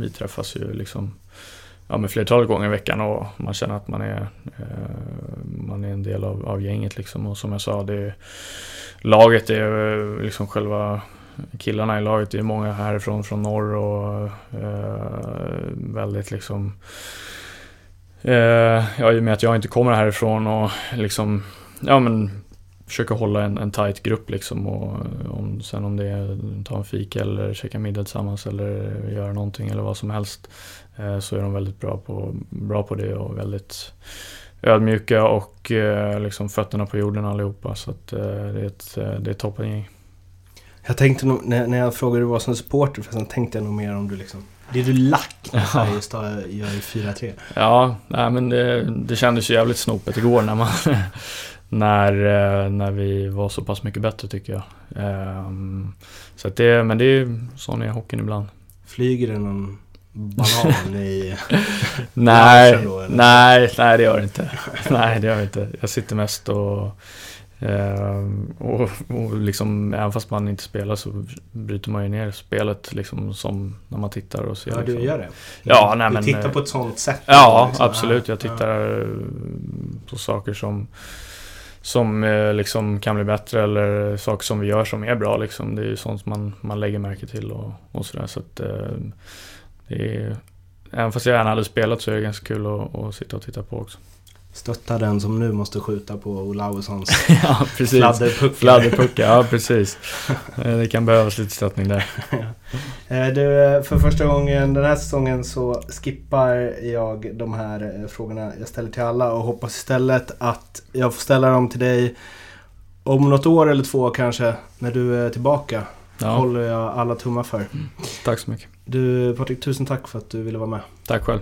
vi träffas ju liksom ja, men flertalet gånger i veckan och man känner att man är, eh, man är en del av, av gänget. Liksom. Och som jag sa, det är, laget är eh, liksom själva killarna i laget. Det är många härifrån, från norr och eh, väldigt liksom eh, Ja, i och med att jag inte kommer härifrån och liksom Ja men försöka hålla en, en tight grupp liksom och om, sen om det är ta en fika eller käka middag tillsammans eller göra någonting eller vad som helst eh, så är de väldigt bra på, bra på det och väldigt ödmjuka och eh, liksom fötterna på jorden allihopa så att eh, det är ett, det är ett toppengäng. Jag tänkte nog, när, när jag frågade vad som supporter, för sen tänkte jag nog mer om du liksom... Är du lack när Färjestad gör 4-3. Ja, nej, men det, det kändes ju jävligt snopet igår när man... när, eh, när vi var så pass mycket bättre tycker jag. Um, så det, men det är sån är hockeyn ibland. Flyger det någon banan i... (laughs) nej, då, nej, nej det gör det inte. (laughs) (laughs) nej, det gör det inte. Jag sitter mest och Uh, och, och liksom, även fast man inte spelar så bryter man ju ner spelet liksom som när man tittar och ser. Ja, du liksom. gör det? Ja, du, nej, men, du tittar på ett sånt sätt? Ja, liksom. absolut. Jag tittar ja. på saker som som eh, liksom kan bli bättre eller saker som vi gör som är bra liksom. Det är ju sånt man, man lägger märke till och, och sådär. Så att eh, det är, även fast jag gärna hade spelat så är det ganska kul att, att sitta och titta på också. Stötta den som nu måste skjuta på Olaussons (laughs) ja, precis. Fladderpuckar, ja precis. Eh, det kan behövas lite stöttning där. (laughs) Eh, du, eh, för första gången den här säsongen så skippar jag de här frågorna jag ställer till alla och hoppas istället att jag får ställa dem till dig om något år eller två kanske, när du är tillbaka. Ja. håller jag alla tummar för. Mm. Tack så mycket. Du Patrik, tusen tack för att du ville vara med. Tack själv.